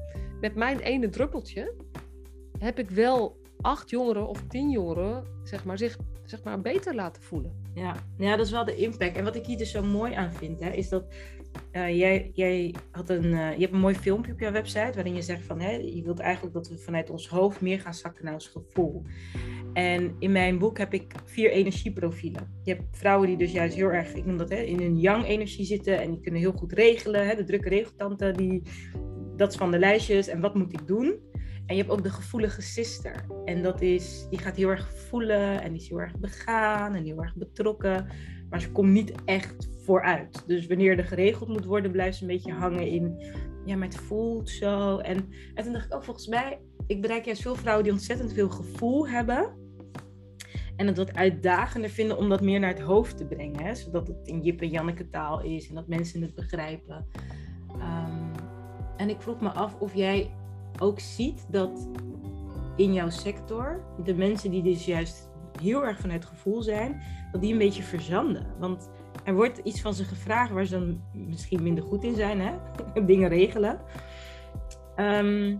[SPEAKER 2] met mijn ene druppeltje heb ik wel acht jongeren of tien jongeren zeg maar, zich zeg maar, beter laten voelen.
[SPEAKER 1] Ja. ja, dat is wel de impact. En wat ik hier dus zo mooi aan vind, hè, is dat uh, jij, jij had een, uh, je hebt een mooi filmpje op jouw website waarin je zegt van hè, je wilt eigenlijk dat we vanuit ons hoofd meer gaan zakken naar ons gevoel. En in mijn boek heb ik vier energieprofielen. Je hebt vrouwen die dus juist heel erg, ik noem dat, hè, in hun yang energie zitten en die kunnen heel goed regelen. Hè, de drukke regeltante, die, dat is van de lijstjes en wat moet ik doen. En je hebt ook de gevoelige sister. En dat is, die gaat heel erg voelen en die is heel erg begaan en heel erg betrokken. Maar ze komt niet echt vooruit. Dus wanneer er geregeld moet worden, blijft ze een beetje hangen in, ja, maar het voelt zo. En, en toen dacht ik ook, oh, volgens mij, ik bereik juist veel vrouwen die ontzettend veel gevoel hebben. En het wat uitdagender vinden om dat meer naar het hoofd te brengen. Hè? Zodat het in Jip en Janneke taal is en dat mensen het begrijpen. Ehm, en ik vroeg me af of jij ook ziet dat in jouw sector de mensen die dus juist heel erg vanuit gevoel zijn, dat die een beetje verzanden. Want er wordt iets van ze gevraagd waar ze dan misschien minder goed in zijn, hè? [laughs] dingen regelen. Ehm,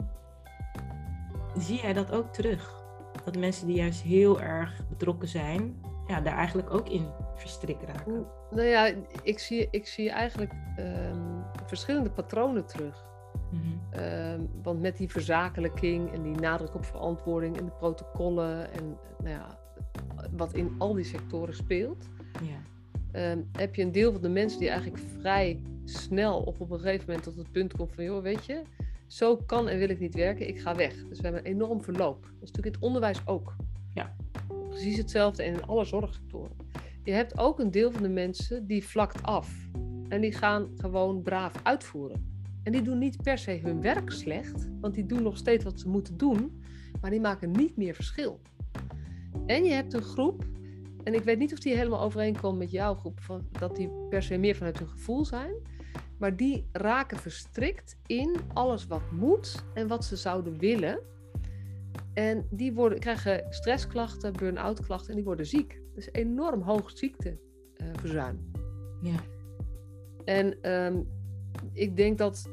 [SPEAKER 1] zie jij dat ook terug? Dat mensen die juist heel erg betrokken zijn, ja, daar eigenlijk ook in verstrikt raken.
[SPEAKER 2] Nou ja, ik zie, ik zie eigenlijk ehm, verschillende patronen terug. Mhm. Ehm, want met die verzakelijking en die nadruk op verantwoording en de protocollen en nou ja, wat in al die sectoren speelt, ja. Ehm, heb je een deel van de mensen die eigenlijk vrij snel of op een gegeven moment tot het punt komt van, joh, weet je, zo kan en wil ik niet werken, ik ga weg. Dus we hebben een enorm verloop. Dat is natuurlijk in het onderwijs ook. Ja. Precies hetzelfde en in alle zorgsectoren. Je hebt ook een deel van de mensen die vlakt af. En die gaan gewoon braaf uitvoeren. En die doen niet per se hun werk slecht, want die doen nog steeds wat ze moeten doen, maar die maken niet meer verschil. En je hebt een groep, en ik weet niet of die helemaal overeenkomt met jouw groep, van, dat die per se meer vanuit hun gevoel zijn, maar die raken verstrikt in alles wat moet en wat ze zouden willen. En die worden, krijgen stressklachten, burn-out klachten en die worden ziek. Dus enorm hoog ziekteverzuim. Uh, ja. En um, ik denk dat,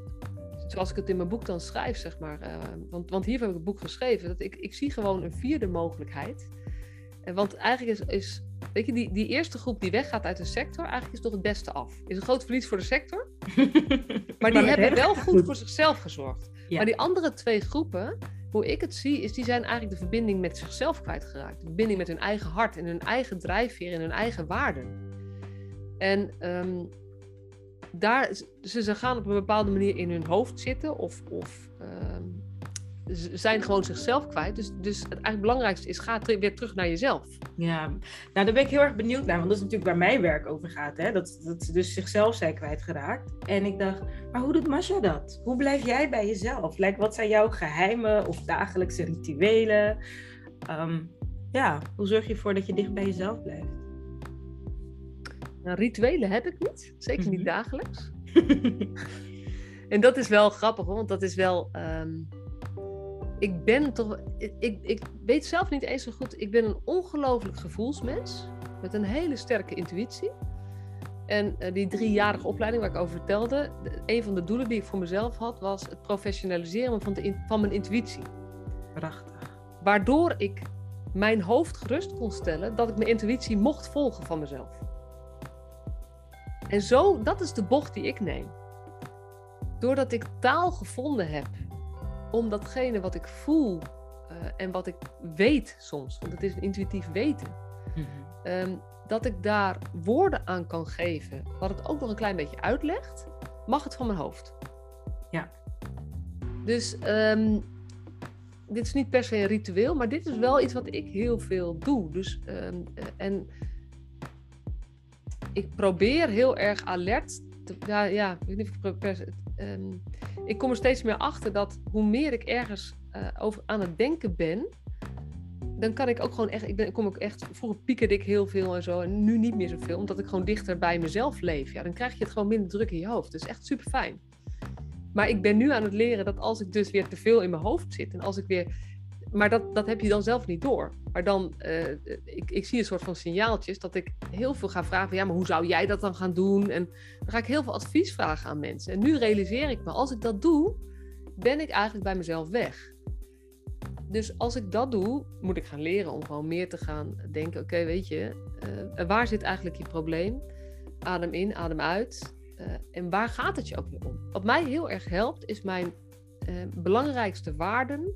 [SPEAKER 2] zoals ik het in mijn boek dan schrijf, zeg maar, uh, want, want hier heb ik het boek geschreven, dat ik, ik zie gewoon een vierde mogelijkheid. En want eigenlijk is, is weet je, die, die eerste groep die weggaat uit de sector, eigenlijk is toch het beste af. Is een groot verlies voor de sector, [laughs] maar die hebben wel goed, voor zichzelf gezorgd. Maar die andere twee groepen, hoe ik het zie, is die zijn eigenlijk de verbinding met zichzelf kwijtgeraakt. De verbinding met hun eigen hart en hun eigen drijfveer en hun eigen waarden. En um, daar, ze, ze gaan op een bepaalde manier in hun hoofd zitten of, of ehm, zijn gewoon zichzelf kwijt. Dus, dus het eigenlijk belangrijkste is, ga weer terug naar jezelf.
[SPEAKER 1] Ja, nou daar ben ik heel erg benieuwd naar, want dat is natuurlijk waar mijn werk over gaat. Hè? Dat, dat ze dus zichzelf zijn kwijtgeraakt. En ik dacht, maar hoe doet Masha dat? Hoe blijf jij bij jezelf? Like, wat zijn jouw geheime of dagelijkse rituelen? Ehm, ja, hoe zorg je ervoor dat je dicht bij jezelf blijft?
[SPEAKER 2] Nou, rituelen heb ik niet, zeker niet mhm. dagelijks. [laughs] en dat is wel grappig, want dat is wel. Ehm, ik ben toch. Ik, ik weet zelf niet eens zo goed. Ik ben een ongelooflijk gevoelsmens. Met een hele sterke intuïtie. En uh, die driejarige opleiding waar ik over vertelde. een van de doelen die ik voor mezelf had. was het professionaliseren van, de, van mijn intuïtie.
[SPEAKER 1] Prachtig.
[SPEAKER 2] Waardoor ik mijn hoofd gerust kon stellen. dat ik mijn intuïtie mocht volgen van mezelf. En zo, dat is de bocht die ik neem. Doordat ik taal gevonden heb om datgene wat ik voel uh, en wat ik weet soms, want het is een intuïtief weten, mm -hmm. um, dat ik daar woorden aan kan geven, wat het ook nog een klein beetje uitlegt, mag het van mijn hoofd.
[SPEAKER 1] Ja.
[SPEAKER 2] Dus um, dit is niet per se een ritueel, maar dit is wel iets wat ik heel veel doe. Dus, um, en ik probeer heel erg alert te, ja, ja, of ik kom er steeds meer achter dat hoe meer ik ergens uh, over aan het denken ben, dan kan ik ook gewoon echt, ik, ben, kom ook echt, vroeger piekerde ik heel veel en zo, en nu niet meer zoveel, omdat ik gewoon dichter bij mezelf leef. Ja, dan krijg je het gewoon minder druk in je hoofd. Dat is echt super fijn. Maar ik ben nu aan het leren dat als ik dus weer te veel in mijn hoofd zit en als ik weer maar dat, dat heb je dan zelf niet door. Maar dan, uh, ik, ik zie een soort van signaaltjes dat ik heel veel ga vragen ja, maar hoe zou jij dat dan gaan doen? En dan ga ik heel veel advies vragen aan mensen. En nu realiseer ik me, als ik dat doe, ben ik eigenlijk bij mezelf weg. Dus als ik dat doe, moet ik gaan leren om gewoon meer te gaan denken, oké, weet je, uh, waar zit eigenlijk je probleem? Adem in, adem uit. Uh, en waar gaat het je ook weer om? Wat mij heel erg helpt, is mijn belangrijkste waarden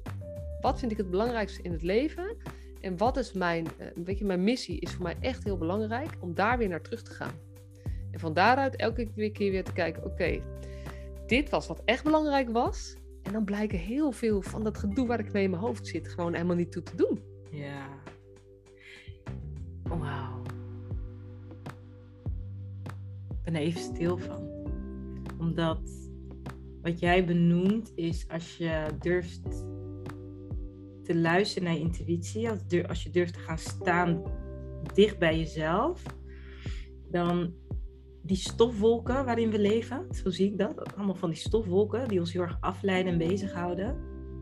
[SPEAKER 2] wat vind ik het belangrijkste in het leven? En wat is mijn, weet je, mijn missie is voor mij echt heel belangrijk om daar weer naar terug te gaan. En van daaruit elke keer weer te kijken, oké, dit was wat echt belangrijk was. En dan blijken heel veel van dat gedoe waar ik mee in mijn hoofd zit gewoon helemaal niet toe te doen.
[SPEAKER 1] Ja. Wauw. Ik ben er even stil van. Omdat wat jij benoemt is als je durft te luisteren naar je intuïtie, als, dur- als je durft te gaan staan dicht bij jezelf, dan die stofwolken waarin we leven, zo zie ik dat, allemaal van die stofwolken die ons heel erg afleiden en bezighouden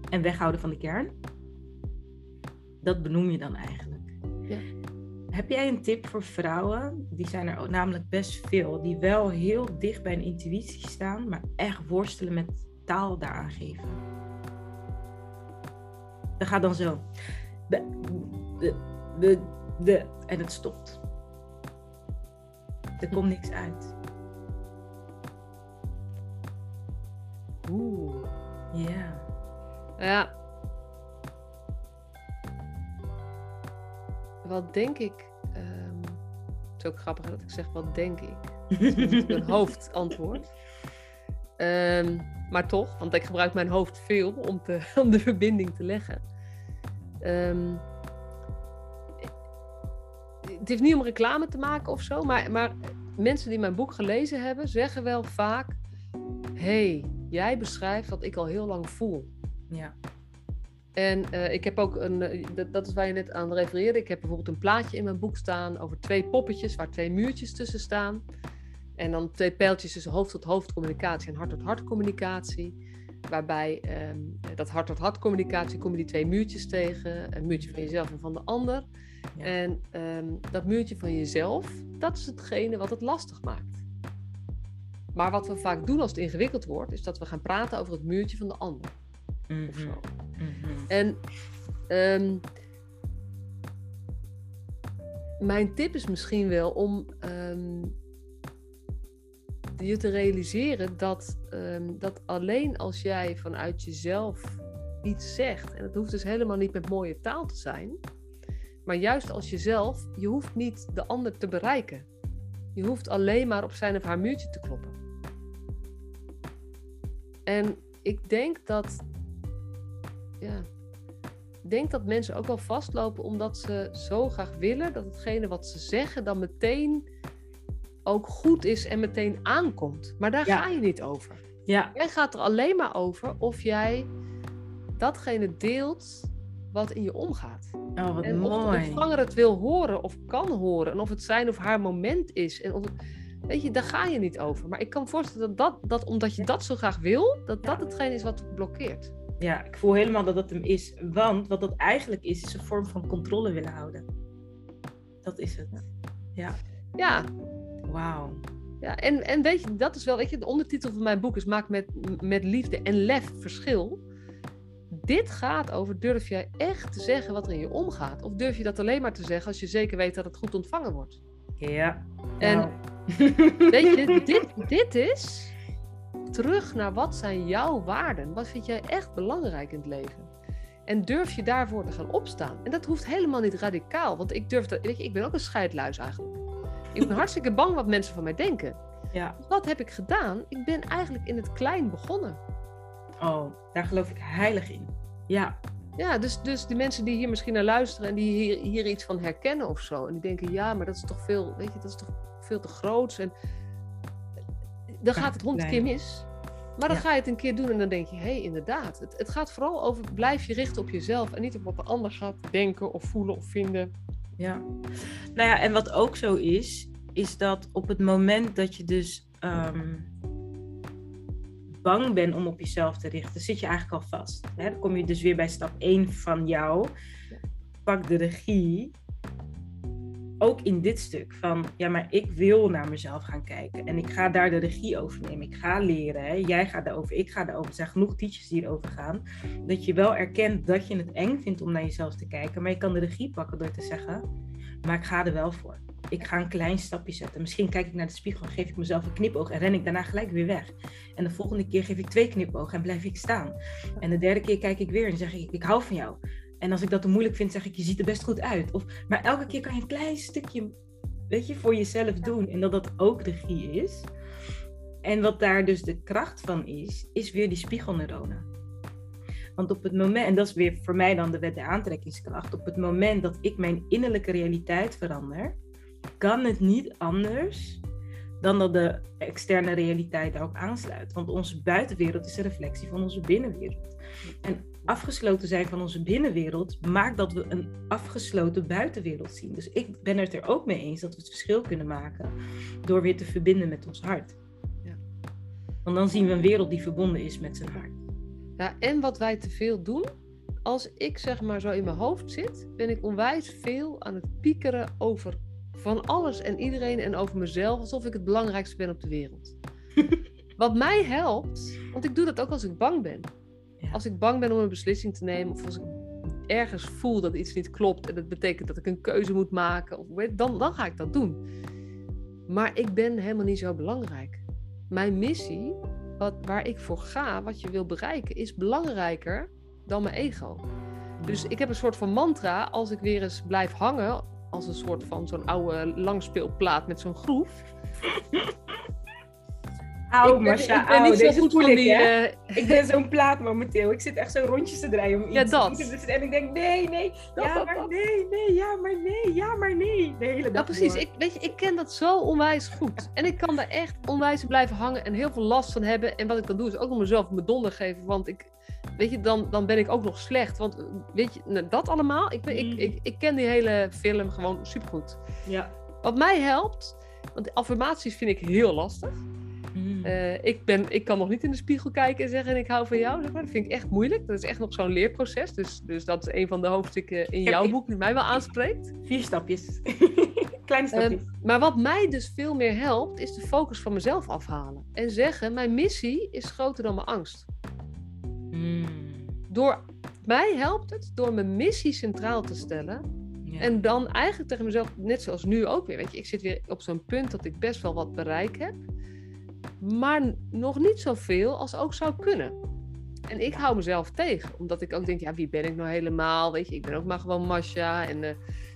[SPEAKER 1] en weghouden van de kern, dat benoem je dan eigenlijk.
[SPEAKER 2] Ja.
[SPEAKER 1] Heb jij een tip voor vrouwen? Die zijn er ook namelijk best veel, die wel heel dicht bij een intuïtie staan, maar echt worstelen met taal daaraan geven. Dat gaat dan zo. De, de, de, de, en het stopt. Er komt niks uit.
[SPEAKER 2] Oeh.
[SPEAKER 1] Ja.
[SPEAKER 2] Ja. Wat denk ik? ehm, het is ook grappig dat ik zeg wat denk ik. Dat is natuurlijk een [laughs] hoofdantwoord. Ehm, maar toch, want ik gebruik mijn hoofd veel om, te, [laughs] om de verbinding te leggen. Ehm, het heeft niet om reclame te maken of zo, maar, maar mensen die mijn boek gelezen hebben, zeggen wel vaak: hey, jij beschrijft wat ik al heel lang voel.
[SPEAKER 1] Ja.
[SPEAKER 2] En eh, ik heb ook een, eh, dat, dat is waar je net aan refereerde. Ik heb bijvoorbeeld een plaatje in mijn boek staan over twee poppetjes waar twee muurtjes tussen staan. En dan twee pijltjes tussen hoofd-tot-hoofd communicatie en hart-tot-hart communicatie. Waarbij ehm, dat hart-tot-hart communicatie kom je die twee muurtjes tegen. Een muurtje van jezelf en van de ander.
[SPEAKER 1] Ja.
[SPEAKER 2] En ehm, dat muurtje van jezelf, dat is hetgene wat het lastig maakt. Maar wat we vaak doen als het ingewikkeld wordt, is dat we gaan praten over het muurtje van de ander. Of zo.
[SPEAKER 1] Mhm.
[SPEAKER 2] En ehm, mijn tip is misschien wel om je te realiseren dat, ehm, dat alleen als jij vanuit jezelf iets zegt, en het hoeft dus helemaal niet met mooie taal te zijn, maar juist als jezelf, je hoeft niet de ander te bereiken. Je hoeft alleen maar op zijn of haar muurtje te kloppen. En ik denk dat ja, ik denk dat mensen ook wel vastlopen omdat ze zo graag willen dat hetgene wat ze zeggen dan meteen ook goed is en meteen aankomt. Maar daar
[SPEAKER 1] Ja.
[SPEAKER 2] ga je niet over.
[SPEAKER 1] Ja.
[SPEAKER 2] Jij gaat er alleen maar over of jij datgene deelt wat in je omgaat.
[SPEAKER 1] Oh, wat
[SPEAKER 2] En of de
[SPEAKER 1] mooi.
[SPEAKER 2] ontvanger het wil horen of kan horen. En of het zijn of haar moment is. En of weet je, daar ga je niet over. Maar ik kan me voorstellen dat, dat, dat omdat je dat zo graag wil, dat dat
[SPEAKER 1] Ja.
[SPEAKER 2] hetgene is wat blokkeert.
[SPEAKER 1] Ja, ik voel helemaal dat dat hem is. Want wat dat eigenlijk is, is een vorm van controle willen houden. Dat is het. Ja.
[SPEAKER 2] Ja,
[SPEAKER 1] Wauw.
[SPEAKER 2] Ja, en, en weet je, dat is wel, weet je, de ondertitel van mijn boek is Maak met, met liefde en lef verschil. Dit gaat over, durf jij echt te zeggen wat er in je omgaat? Of durf je dat alleen maar te zeggen als je zeker weet dat het goed ontvangen wordt?
[SPEAKER 1] Ja.
[SPEAKER 2] En
[SPEAKER 1] Wauw. [laughs]
[SPEAKER 2] weet je, [laughs] dit, dit is terug naar wat zijn jouw waarden? Wat vind jij echt belangrijk in het leven? En durf je daarvoor te gaan opstaan? En dat hoeft helemaal niet radicaal, want ik durf dat, weet je, ik ben ook een scheidluis eigenlijk. Ik ben hartstikke bang wat mensen van mij denken.
[SPEAKER 1] Ja.
[SPEAKER 2] Wat heb ik gedaan? Ik ben eigenlijk in het klein begonnen.
[SPEAKER 1] Oh, daar geloof ik heilig in. Ja.
[SPEAKER 2] Ja, dus, dus die mensen die hier misschien naar luisteren en die hier, hier iets van herkennen of zo. En die denken, ja, maar dat is toch veel, weet je, dat is toch veel te groots. En dan gaat het honderd keer mis. Maar dan
[SPEAKER 1] Ja.
[SPEAKER 2] ga je het een keer doen en dan denk je, hé, hey, inderdaad. Het, het gaat vooral over, blijf je richten op jezelf en niet op wat de ander gaat denken of voelen of vinden.
[SPEAKER 1] Ja. Nou ja, en wat ook zo is, is dat op het moment dat je dus ehm, bang bent om op jezelf te richten, zit je eigenlijk al vast. Hè? Dan kom je dus weer bij stap 1 van jou. Pak de regie. Ook in dit stuk van, ja, maar ik wil naar mezelf gaan kijken. En ik ga daar de regie over nemen. Ik ga leren. Jij gaat daarover, ik ga daarover. Er zijn genoeg teachers die hierover gaan. Dat je wel erkent dat je het eng vindt om naar jezelf te kijken. Maar je kan de regie pakken door te zeggen, maar ik ga er wel voor. Ik ga een klein stapje zetten. Misschien kijk ik naar de spiegel, geef ik mezelf een knipoog en ren ik daarna gelijk weer weg. En de volgende keer geef ik twee knipogen en blijf ik staan. En de derde keer kijk ik weer en zeg ik, ik hou van jou. En als ik dat te moeilijk vind, zeg ik, je ziet er best goed uit. Of, maar elke keer kan je een klein stukje, weet je, voor jezelf doen. En dat dat ook regie is. En wat daar dus de kracht van is, is weer die spiegelneuronen. Want op het moment, en dat is weer voor mij dan de wet der aantrekkingskracht, op het moment dat ik mijn innerlijke realiteit verander, kan het niet anders dan dat de externe realiteit daarop aansluit. Want onze buitenwereld is een reflectie van onze binnenwereld. En afgesloten zijn van onze binnenwereld maakt dat we een afgesloten buitenwereld zien. Dus ik ben het er ook mee eens dat we het verschil kunnen maken door weer te verbinden met ons hart. Ja. Want dan zien we een wereld die verbonden is met zijn hart.
[SPEAKER 2] Ja, en wat wij te veel doen, als ik zeg maar zo in mijn hoofd zit, ben ik onwijs veel aan het piekeren over van alles en iedereen en over mezelf, alsof ik het belangrijkste ben op de wereld. [laughs] Wat mij helpt, want ik doe dat ook als ik bang ben. Als ik bang ben om een beslissing te nemen, of als ik ergens voel dat iets niet klopt en dat betekent dat ik een keuze moet maken, of, dan, dan ga ik dat doen. Maar ik ben helemaal niet zo belangrijk. Mijn missie, wat, waar ik voor ga, wat je wil bereiken, is belangrijker dan mijn ego. Dus ik heb een soort van mantra, als ik weer eens blijf hangen, als een soort van zo'n oude langspeelplaat met zo'n groef.
[SPEAKER 1] Au, Marcia, ik ben niet zo goed van die... Uh... Ik ben zo'n plaat momenteel. Ik zit echt zo rondjes te draaien om iets
[SPEAKER 2] ja, dat.
[SPEAKER 1] En ik denk, nee, nee, ja, maar nee, nee, ja, maar nee, ja, maar nee. De hele dag
[SPEAKER 2] Ja, precies. Ik, weet je, ik ken dat zo onwijs goed. En ik kan daar echt onwijs blijven hangen en heel veel last van hebben. En wat ik dan doe, is ook nog mezelf mijn donder geven. Want ik, weet je, dan, dan ben ik ook nog slecht. Want weet je, nou, dat allemaal, ik, ben, ik, mm. ik, ik ken die hele film gewoon supergoed.
[SPEAKER 1] Ja.
[SPEAKER 2] Wat mij helpt, want affirmaties vind ik heel lastig. Mm. Eh, ik, ben, ik kan nog niet in de spiegel kijken en zeggen ik hou van jou. Zeg maar. Dat vind ik echt moeilijk. Dat is echt nog zo'n leerproces. Dus, dus dat is een van de hoofdstukken in jouw boek die mij wel aanspreekt.
[SPEAKER 1] Vier stapjes. [laughs] Kleine ehm, stapjes.
[SPEAKER 2] maar wat mij dus veel meer helpt, is de focus van mezelf afhalen. En zeggen, mijn missie is groter dan mijn angst. Mm. Door mij helpt het door mijn missie centraal te stellen. En dan eigenlijk tegen mezelf, net zoals nu ook weer. Weet je, ik zit weer op zo'n punt dat ik best wel wat bereik heb maar nog niet zoveel als ook zou kunnen. En ik hou mezelf tegen, omdat ik ook denk, ja, wie ben ik nou helemaal? Weet je, ik ben ook maar gewoon Masha en... Uh,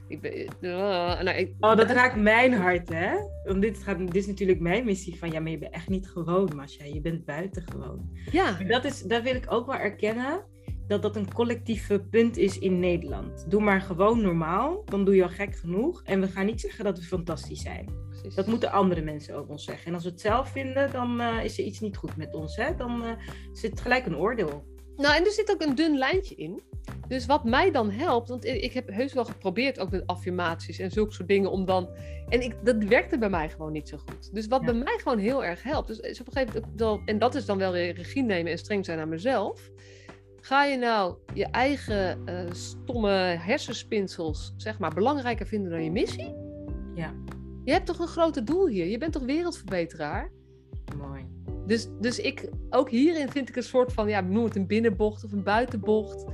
[SPEAKER 2] ik ben, uh,
[SPEAKER 1] nou, ik, oh, dat raakt mijn hart, hè? Want dit, gaat, dit is natuurlijk mijn missie van, ja, maar je bent echt niet gewoon, Masha. Je bent buitengewoon.
[SPEAKER 2] Ja.
[SPEAKER 1] Dat, is, dat wil ik ook wel erkennen dat dat een collectieve punt is in Nederland. Doe maar gewoon normaal, dan doe je al gek genoeg. En we gaan niet zeggen dat we fantastisch zijn. Precies. Dat moeten andere mensen ook ons zeggen. En als we het zelf vinden, dan uh, is er iets niet goed met ons. Hè? Dan uh, zit gelijk een oordeel.
[SPEAKER 2] Nou, en er zit ook een dun lijntje in. Dus wat mij dan helpt, want ik heb heus wel geprobeerd ook met affirmaties en zulke soort dingen om dan. En ik, dat werkte bij mij gewoon niet zo goed. Dus wat bij mij gewoon heel erg helpt, dus is op een gegeven moment, en dat is dan wel weer regie nemen en streng zijn aan mezelf Ga je nou je eigen uh, stomme hersenspinsels, zeg maar, belangrijker vinden dan je missie?
[SPEAKER 1] Ja.
[SPEAKER 2] Je hebt toch een groter doel hier? Je bent toch wereldverbeteraar?
[SPEAKER 1] Mooi.
[SPEAKER 2] Dus, dus ik, ook hierin vind ik een soort van, ja, noem het een binnenbocht of een buitenbocht.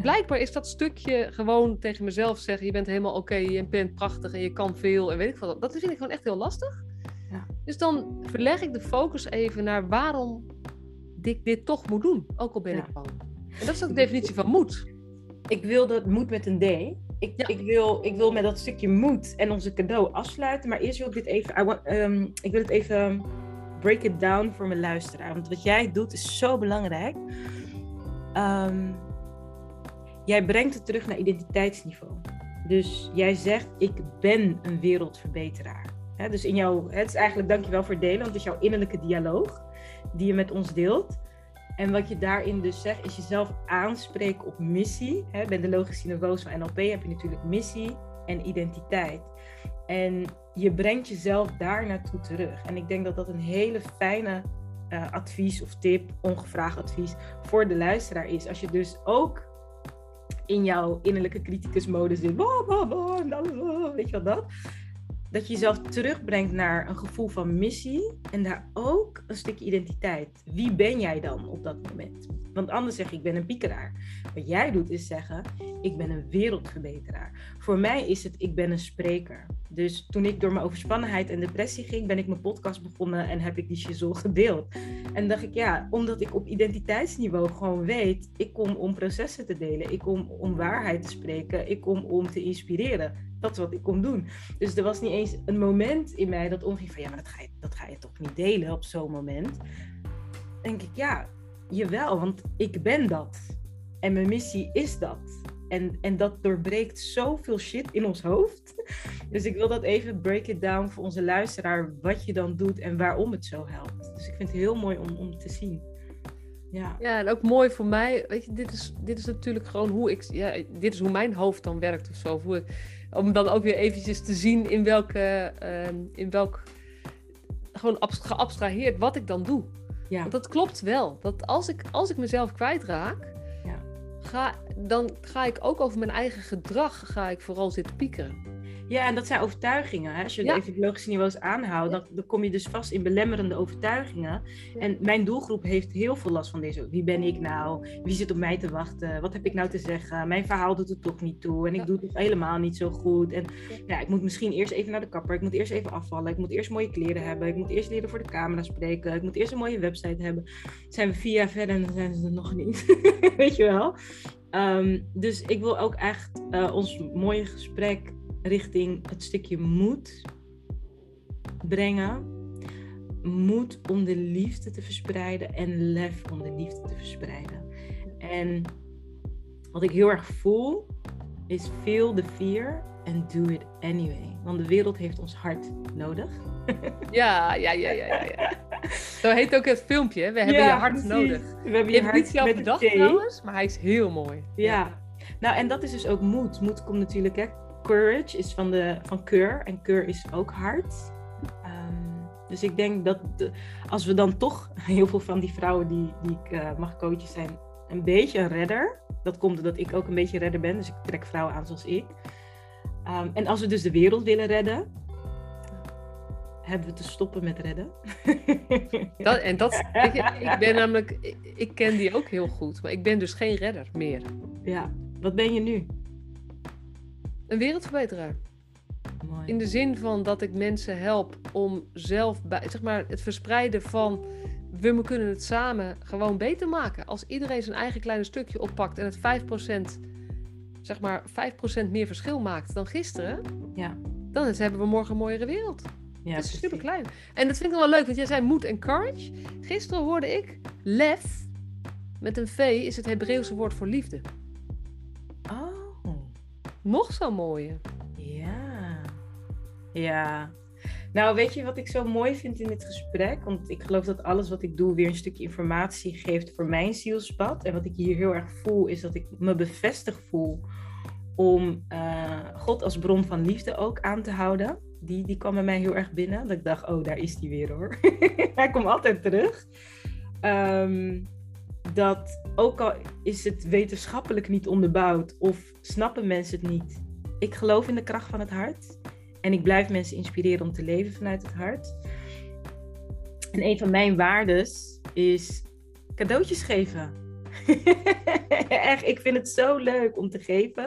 [SPEAKER 2] Blijkbaar is dat stukje gewoon tegen mezelf zeggen: je bent helemaal oké, je bent prachtig en je kan veel en weet ik wat. Dat vind ik gewoon echt heel lastig. Ja. Dus dan verleg ik de focus even naar waarom ik dit toch moet doen, ook al ben ik bang. En dat is ook de definitie van moed.
[SPEAKER 1] Ik wil dat moed met een D. Ik, ik, wil, ik wil met dat stukje moed en onze cadeau afsluiten. Maar eerst wil ik dit even. Want, um, ik wil het even break it down voor mijn luisteraar. Want wat jij doet is zo belangrijk. Um, jij brengt het terug naar identiteitsniveau. Dus jij zegt: Ik ben een wereldverbeteraar. dus in jouw, het is eigenlijk dankjewel voor het delen, want het is jouw innerlijke dialoog die je met ons deelt. En wat je daarin dus zegt, is jezelf aanspreken op missie. Hè, bij de logische niveaus van NLP heb je natuurlijk missie en identiteit. En je brengt jezelf daar naartoe terug. En ik denk dat dat een hele fijne uh, advies of tip, ongevraagd advies voor de luisteraar is. Als je dus ook in jouw innerlijke criticus-mode zit, weet je wat dat? Dat je jezelf terugbrengt naar een gevoel van missie en daar ook een stukje identiteit. Wie ben jij dan op dat moment? Want anders zeg je, ik ben een piekeraar. Wat jij doet is zeggen, ik ben een wereldverbeteraar. Voor mij is het, ik ben een spreker. Dus toen ik door mijn overspannenheid en depressie ging, ben ik mijn podcast begonnen en heb ik die shizzle gedeeld. En dacht ik, ja, omdat ik op identiteitsniveau gewoon weet, ik kom om processen te delen, ik kom om waarheid te spreken, ik kom om te inspireren dat is wat ik kon doen. Dus er was niet eens een moment in mij dat omging van ja, maar dat ga je, dat ga je toch niet delen op zo'n moment. denk ik, ja, jawel, want ik ben dat. En mijn missie is dat. En, en dat doorbreekt zoveel shit in ons hoofd. [laughs] Dus ik wil dat even break it down voor onze luisteraar, wat je dan doet en waarom het zo helpt. Dus ik vind het heel mooi om, om te zien. Ja.
[SPEAKER 2] ja, en ook mooi voor mij. Weet je, dit is, dit is natuurlijk gewoon hoe ik. Ja, dit is hoe mijn hoofd dan werkt of zo. Hoe ik, om dan ook weer eventjes te zien in welke. ehm, in welk. Gewoon abs- geabstraheerd wat ik dan doe.
[SPEAKER 1] Ja.
[SPEAKER 2] Want dat klopt wel. Dat als ik, als ik mezelf kwijtraak.
[SPEAKER 1] Ja.
[SPEAKER 2] Ga, dan ga ik ook over mijn eigen gedrag. Ga ik vooral zitten piekeren.
[SPEAKER 1] Ja, en dat zijn overtuigingen. Hè? Als je
[SPEAKER 2] Ja.
[SPEAKER 1] de epidemiologische niveaus aanhoudt, dan, dan kom je dus vast in belemmerende overtuigingen.
[SPEAKER 2] Ja.
[SPEAKER 1] En mijn doelgroep heeft heel veel last van deze. Wie ben ik nou? Wie zit op mij te wachten? Wat heb ik nou te zeggen? Mijn verhaal doet het toch niet toe. En ik
[SPEAKER 2] Ja.
[SPEAKER 1] doe het toch helemaal niet zo goed. En
[SPEAKER 2] Ja.
[SPEAKER 1] ja, ik moet misschien eerst even naar de kapper. Ik moet eerst even afvallen. Ik moet eerst mooie kleren hebben. Ik moet eerst leren voor de camera spreken. Ik moet eerst een mooie website hebben. Zijn we vier jaar verder en dan zijn ze er nog niet. [laughs] Weet je wel? Ehm, dus ik wil ook echt eh, ons mooie gesprek richting het stukje moed brengen. Moed om de liefde te verspreiden en lef om de liefde te verspreiden. En wat ik heel erg voel is feel the fear and do it anyway. Want de wereld heeft ons hart nodig.
[SPEAKER 2] Ja, ja, ja, ja, ja. ja. [laughs] Zo heet ook het filmpje. We hebben
[SPEAKER 1] Ja,
[SPEAKER 2] je hart
[SPEAKER 1] precies.
[SPEAKER 2] nodig.
[SPEAKER 1] We hebben
[SPEAKER 2] Je
[SPEAKER 1] je
[SPEAKER 2] het niet
[SPEAKER 1] hart
[SPEAKER 2] zelf
[SPEAKER 1] met
[SPEAKER 2] bedacht
[SPEAKER 1] de T.
[SPEAKER 2] trouwens, maar hij is heel mooi.
[SPEAKER 1] Ja. Nou, en dat is dus ook moed. Moed komt natuurlijk, hè. Courage is van, de, van keur. En keur is ook hard. Ehm, dus ik denk dat de- als we dan toch [laughs] heel veel van die vrouwen die, die ik eh, mag coachen zijn, een beetje een redder. Dat komt omdat ik ook een beetje redder ben. Dus ik trek vrouwen aan zoals ik. Ehm, en als we dus de wereld willen redden, hebben we te stoppen met redden. [laughs]
[SPEAKER 2] Dat, en dat, je, ik ben namelijk, ik, ik ken die ook heel goed, maar ik ben dus geen redder meer.
[SPEAKER 1] ja, wat ben je nu?
[SPEAKER 2] Een wereldverbeteraar.
[SPEAKER 1] Mooi.
[SPEAKER 2] In de zin van dat ik mensen help om zelf, bij, zeg maar, het verspreiden van we kunnen het samen gewoon beter maken. Als iedereen zijn eigen kleine stukje oppakt en het 5%, zeg maar, 5% meer verschil maakt dan gisteren,
[SPEAKER 1] Ja,
[SPEAKER 2] dan hebben we morgen een mooiere wereld.
[SPEAKER 1] ja
[SPEAKER 2] dat is super klein. En dat vind ik wel leuk, want jij zei moed en courage. Gisteren hoorde ik lef, met een V, is het Hebreeuwse woord voor liefde.
[SPEAKER 1] Oh.
[SPEAKER 2] Nog zo mooie.
[SPEAKER 1] Ja. Ja. Nou, weet je wat ik zo mooi vind in dit gesprek? Want ik geloof dat alles wat ik doe weer een stukje informatie geeft voor mijn zielspad. En wat ik hier heel erg voel, is dat ik me bevestigd voel om eh, God als bron van liefde ook aan te houden. Die, die kwam bij mij heel erg binnen. Dat ik dacht, oh, daar is die weer hoor. [laughs] Hij komt altijd terug. Ehm, dat ook al is het wetenschappelijk niet onderbouwd of snappen mensen het niet. Ik geloof in de kracht van het hart. En ik blijf mensen inspireren om te leven vanuit het hart. En een van mijn waardes is cadeautjes geven. [laughs] Echt, ik vind het zo leuk om te geven.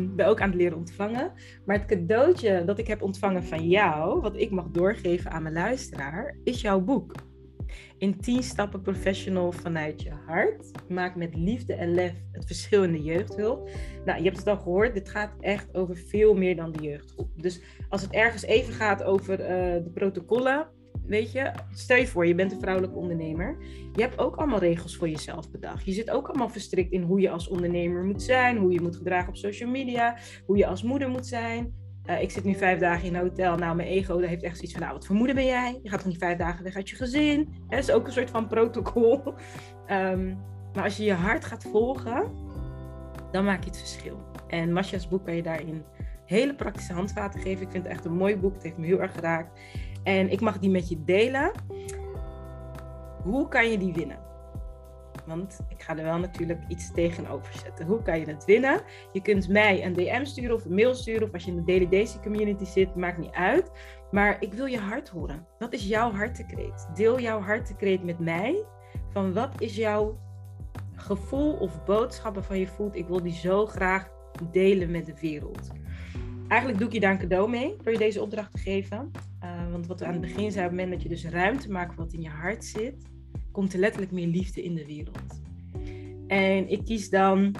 [SPEAKER 1] Ik ben ook aan het leren ontvangen. Maar het cadeautje dat ik heb ontvangen van jou, wat ik mag doorgeven aan mijn luisteraar, is jouw boek. In 10 stappen professional vanuit je hart. Maak met liefde en lef het verschil in de jeugdhulp. Nou, je hebt het al gehoord, dit gaat echt over veel meer dan de jeugdgroep. Dus als het ergens even gaat over eh, de protocollen, weet je, stel je voor, je bent een vrouwelijke ondernemer. Je hebt ook allemaal regels voor jezelf bedacht. Je zit ook allemaal verstrikt in hoe je als ondernemer moet zijn, hoe je moet gedragen op social media, hoe je als moeder moet zijn. Eh, ik zit nu vijf dagen in een hotel. Nou, mijn ego heeft echt zoiets van, nou, wat voor moeder ben jij? Je gaat toch niet vijf dagen weg uit je gezin? Dat is ook een soort van protocol. [laughs] Ehm, maar als je je hart gaat volgen, dan maak je het verschil. En Masha's boek kan je daarin hele praktische handvaten geven. Ik vind het echt een mooi boek. Het heeft me heel erg geraakt. En ik mag die met je delen. Hoe kan je die winnen? Want ik ga er wel natuurlijk iets tegenover zetten. Hoe kan je het winnen? Je kunt mij een DM sturen of een mail sturen. Of als je in de Daily Daisy community zit, maakt niet uit. Maar ik wil je hart horen. Wat is jouw hartekreet? Deel jouw hartekreet met mij. Van wat is jouw gevoel of boodschap waarvan je voelt, ik wil die zo graag delen met de wereld. Eigenlijk doe ik je daar een cadeau mee door je deze opdracht te geven. Uh, want wat we aan het begin zeiden, op het moment dat je dus ruimte maakt voor wat in je hart zit, komt er letterlijk meer liefde in de wereld. En ik kies dan,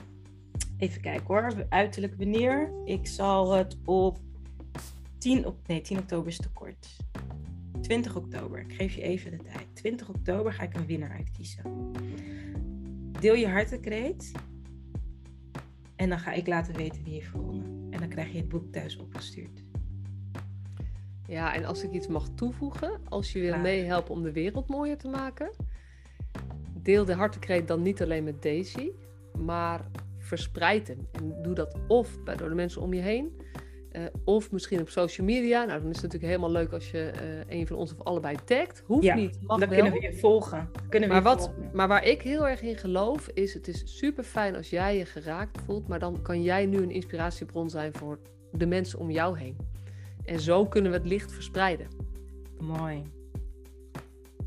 [SPEAKER 1] even kijken hoor, uiterlijk wanneer. Ik zal het op 10, op, nee, 10 oktober is te kort. 20 oktober, ik geef je even de tijd. 20 oktober ga ik een winnaar uitkiezen. Deel je hartekreet. En dan ga ik laten weten wie heeft gewonnen. En dan krijg je het boek thuis opgestuurd.
[SPEAKER 2] Ja, en als ik iets mag toevoegen, als je wil meehelpen om de wereld mooier te maken. Deel de hartekreet dan niet alleen met Daisy, maar verspreid hem. En doe dat of bij, door de mensen om je heen, uh, of misschien op social media. Nou, dan is het natuurlijk helemaal leuk als je uh, een van ons of allebei tagt. Hoeft
[SPEAKER 1] ja,
[SPEAKER 2] niet, mag
[SPEAKER 1] dan
[SPEAKER 2] wel.
[SPEAKER 1] kunnen we je volgen. Kunnen we
[SPEAKER 2] maar, wat,
[SPEAKER 1] volgen.
[SPEAKER 2] maar waar ik heel erg in geloof is, het is super fijn als jij je geraakt voelt, maar dan kan jij nu een inspiratiebron zijn voor de mensen om jou heen. En zo kunnen we het licht verspreiden.
[SPEAKER 1] Mooi.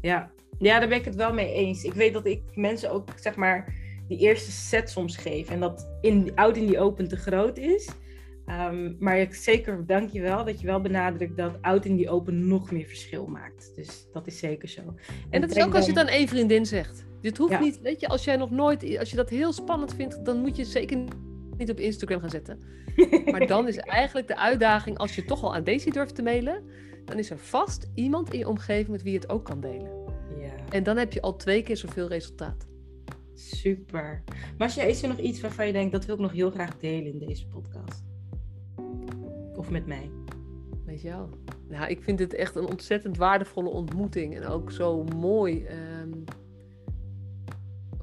[SPEAKER 1] Ja. Ja, daar ben ik het wel mee eens. Ik weet dat ik mensen ook, zeg maar, die eerste set soms geef. En dat in, oud in die open te groot is. Um, maar ik, zeker dank je wel dat je wel benadrukt dat oud in die open nog meer verschil maakt. Dus dat is zeker zo. En,
[SPEAKER 2] en dat is ook als je het aan één vriendin zegt. Dit hoeft
[SPEAKER 1] Ja.
[SPEAKER 2] niet, weet je, als jij nog nooit, als je dat heel spannend vindt, dan moet je het zeker niet op Instagram gaan zetten. [laughs] Maar dan is eigenlijk de uitdaging, als je toch al aan Daisy durft te mailen, dan is er vast iemand in je omgeving met wie je het ook kan delen. En dan heb je al twee keer zoveel resultaat.
[SPEAKER 1] super. Masja, is er nog iets waarvan je denkt dat wil ik nog heel graag delen in deze podcast? Of met mij?
[SPEAKER 2] Weet je wel. Nou, ik vind het echt een ontzettend waardevolle ontmoeting. En ook zo mooi ehm,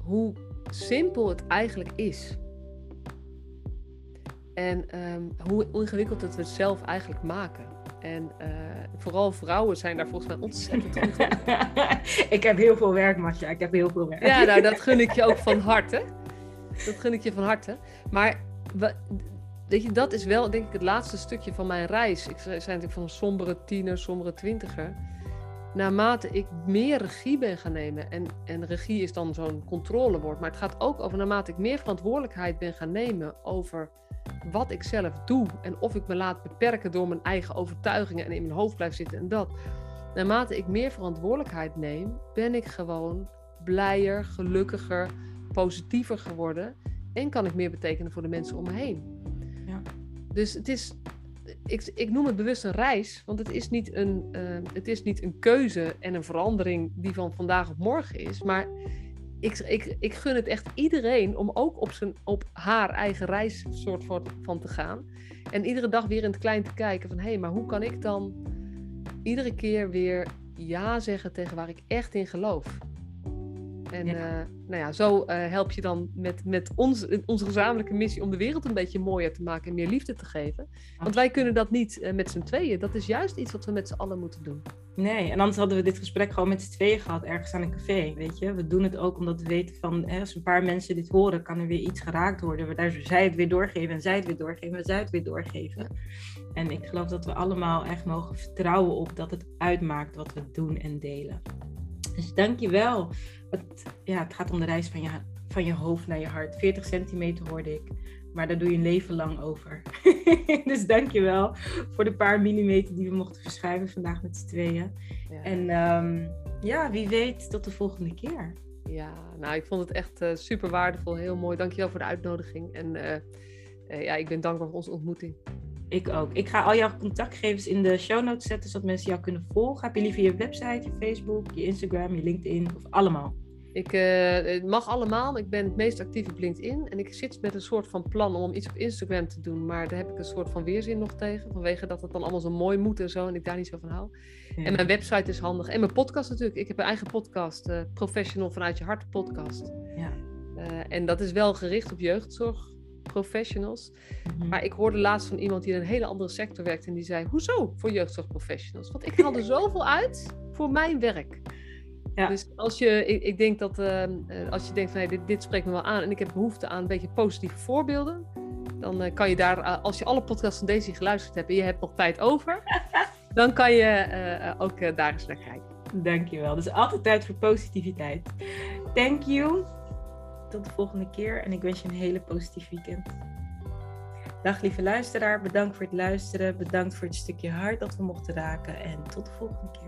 [SPEAKER 2] hoe simpel het eigenlijk is. En ehm, hoe ingewikkeld het we het zelf eigenlijk maken. En eh, vooral vrouwen zijn daar volgens mij ontzettend goed in. [laughs]
[SPEAKER 1] ik heb heel veel werk, Masja. Ik heb heel veel werk.
[SPEAKER 2] Ja, nou, dat gun ik je ook van harte. Dat gun ik je van harte. Maar weet je, dat is wel denk ik het laatste stukje van mijn reis. Ik zei natuurlijk van een sombere tiener, sombere twintiger. Naarmate ik meer regie ben gaan nemen, en, en regie is dan zo'n controlewoord, maar het gaat ook over naarmate ik meer verantwoordelijkheid ben gaan nemen over wat ik zelf doe en of ik me laat beperken door mijn eigen overtuigingen en in mijn hoofd blijf zitten en dat. Naarmate ik meer verantwoordelijkheid neem, ben ik gewoon blijer, gelukkiger, positiever geworden en kan ik meer betekenen voor de mensen om me heen.
[SPEAKER 1] Ja.
[SPEAKER 2] Dus het is, ik, ik noem het bewust een reis, want het is, niet een, eh, het is niet een keuze en een verandering die van vandaag op morgen is, maar ik, ik, ik gun het echt iedereen om ook op, zijn, op haar eigen reis soort van, van te gaan. En iedere dag weer in het klein te kijken van hé, hey, maar hoe kan ik dan iedere keer weer ja zeggen tegen waar ik echt in geloof? En
[SPEAKER 1] Ja.
[SPEAKER 2] eh, nou ja, zo eh, help je dan met, met ons, onze gezamenlijke missie om de wereld een beetje mooier te maken en meer liefde te geven. Want wij kunnen dat niet eh, met z'n tweeën. Dat is juist iets wat we met z'n allen moeten doen.
[SPEAKER 1] Nee, en anders hadden we dit gesprek gewoon met z'n tweeën gehad, ergens aan een café, weet je. We doen het ook omdat we weten van, hè, als een paar mensen dit horen, kan er weer iets geraakt worden. Waardoor zij het weer doorgeven en zij het weer doorgeven en zij het weer doorgeven. En ik geloof dat we allemaal echt mogen vertrouwen op dat het uitmaakt wat we doen en delen. Dus dank je wel. Het, ja, het gaat om de reis van je, van je hoofd naar je hart. 40 centimeter hoorde ik. Maar daar doe je een leven lang over. [laughs] dus dank je wel voor de paar millimeter die we mochten verschuiven vandaag met z'n tweeën.
[SPEAKER 2] Ja.
[SPEAKER 1] En ehm, ja, wie weet tot de volgende keer.
[SPEAKER 2] Ja, nou, ik vond het echt eh, super waardevol. Heel mooi. Dankjewel voor de uitnodiging. En eh, eh, ja, ik ben dankbaar voor onze ontmoeting.
[SPEAKER 1] Ik ook. Ik ga al jouw contactgegevens in de show notes zetten, zodat mensen jou kunnen volgen. Heb je liever je website, je Facebook, je Instagram, je LinkedIn of allemaal?
[SPEAKER 2] Ik, eh, het mag allemaal. Ik ben het meest actief op LinkedIn. En ik zit met een soort van plan om iets op Instagram te doen. Maar daar heb ik een soort van weerzin nog tegen. Vanwege dat het dan allemaal zo mooi moet en zo. En ik daar niet zo van hou. En mijn website is handig. En mijn podcast natuurlijk. Ik heb een eigen podcast. eh, Professional vanuit je hart podcast.
[SPEAKER 1] Ja.
[SPEAKER 2] Eh, en dat is wel gericht op jeugdzorg professionals.
[SPEAKER 1] Mhm.
[SPEAKER 2] Maar ik hoorde laatst van iemand die in een hele andere sector werkt. En die zei, hoezo voor jeugdzorgprofessionals? Want ik haal er zoveel uit voor mijn werk.
[SPEAKER 1] Ja.
[SPEAKER 2] Dus als je, ik, ik denk dat ehm, eh, als je denkt van hey, dit, dit spreekt me wel aan en ik heb behoefte aan een beetje positieve voorbeelden, dan eh, kan je daar, eh, als je alle podcasts van Daisy geluisterd hebt en je hebt nog tijd over, [laughs] dan kan je ook daar eens naar kijken.
[SPEAKER 1] Dankjewel. Dus altijd tijd voor positiviteit. Thank you. Tot de volgende keer en ik wens je een hele positief weekend. Dag lieve luisteraar, bedankt voor het luisteren. Bedankt voor het stukje hart dat we mochten raken en tot de volgende keer.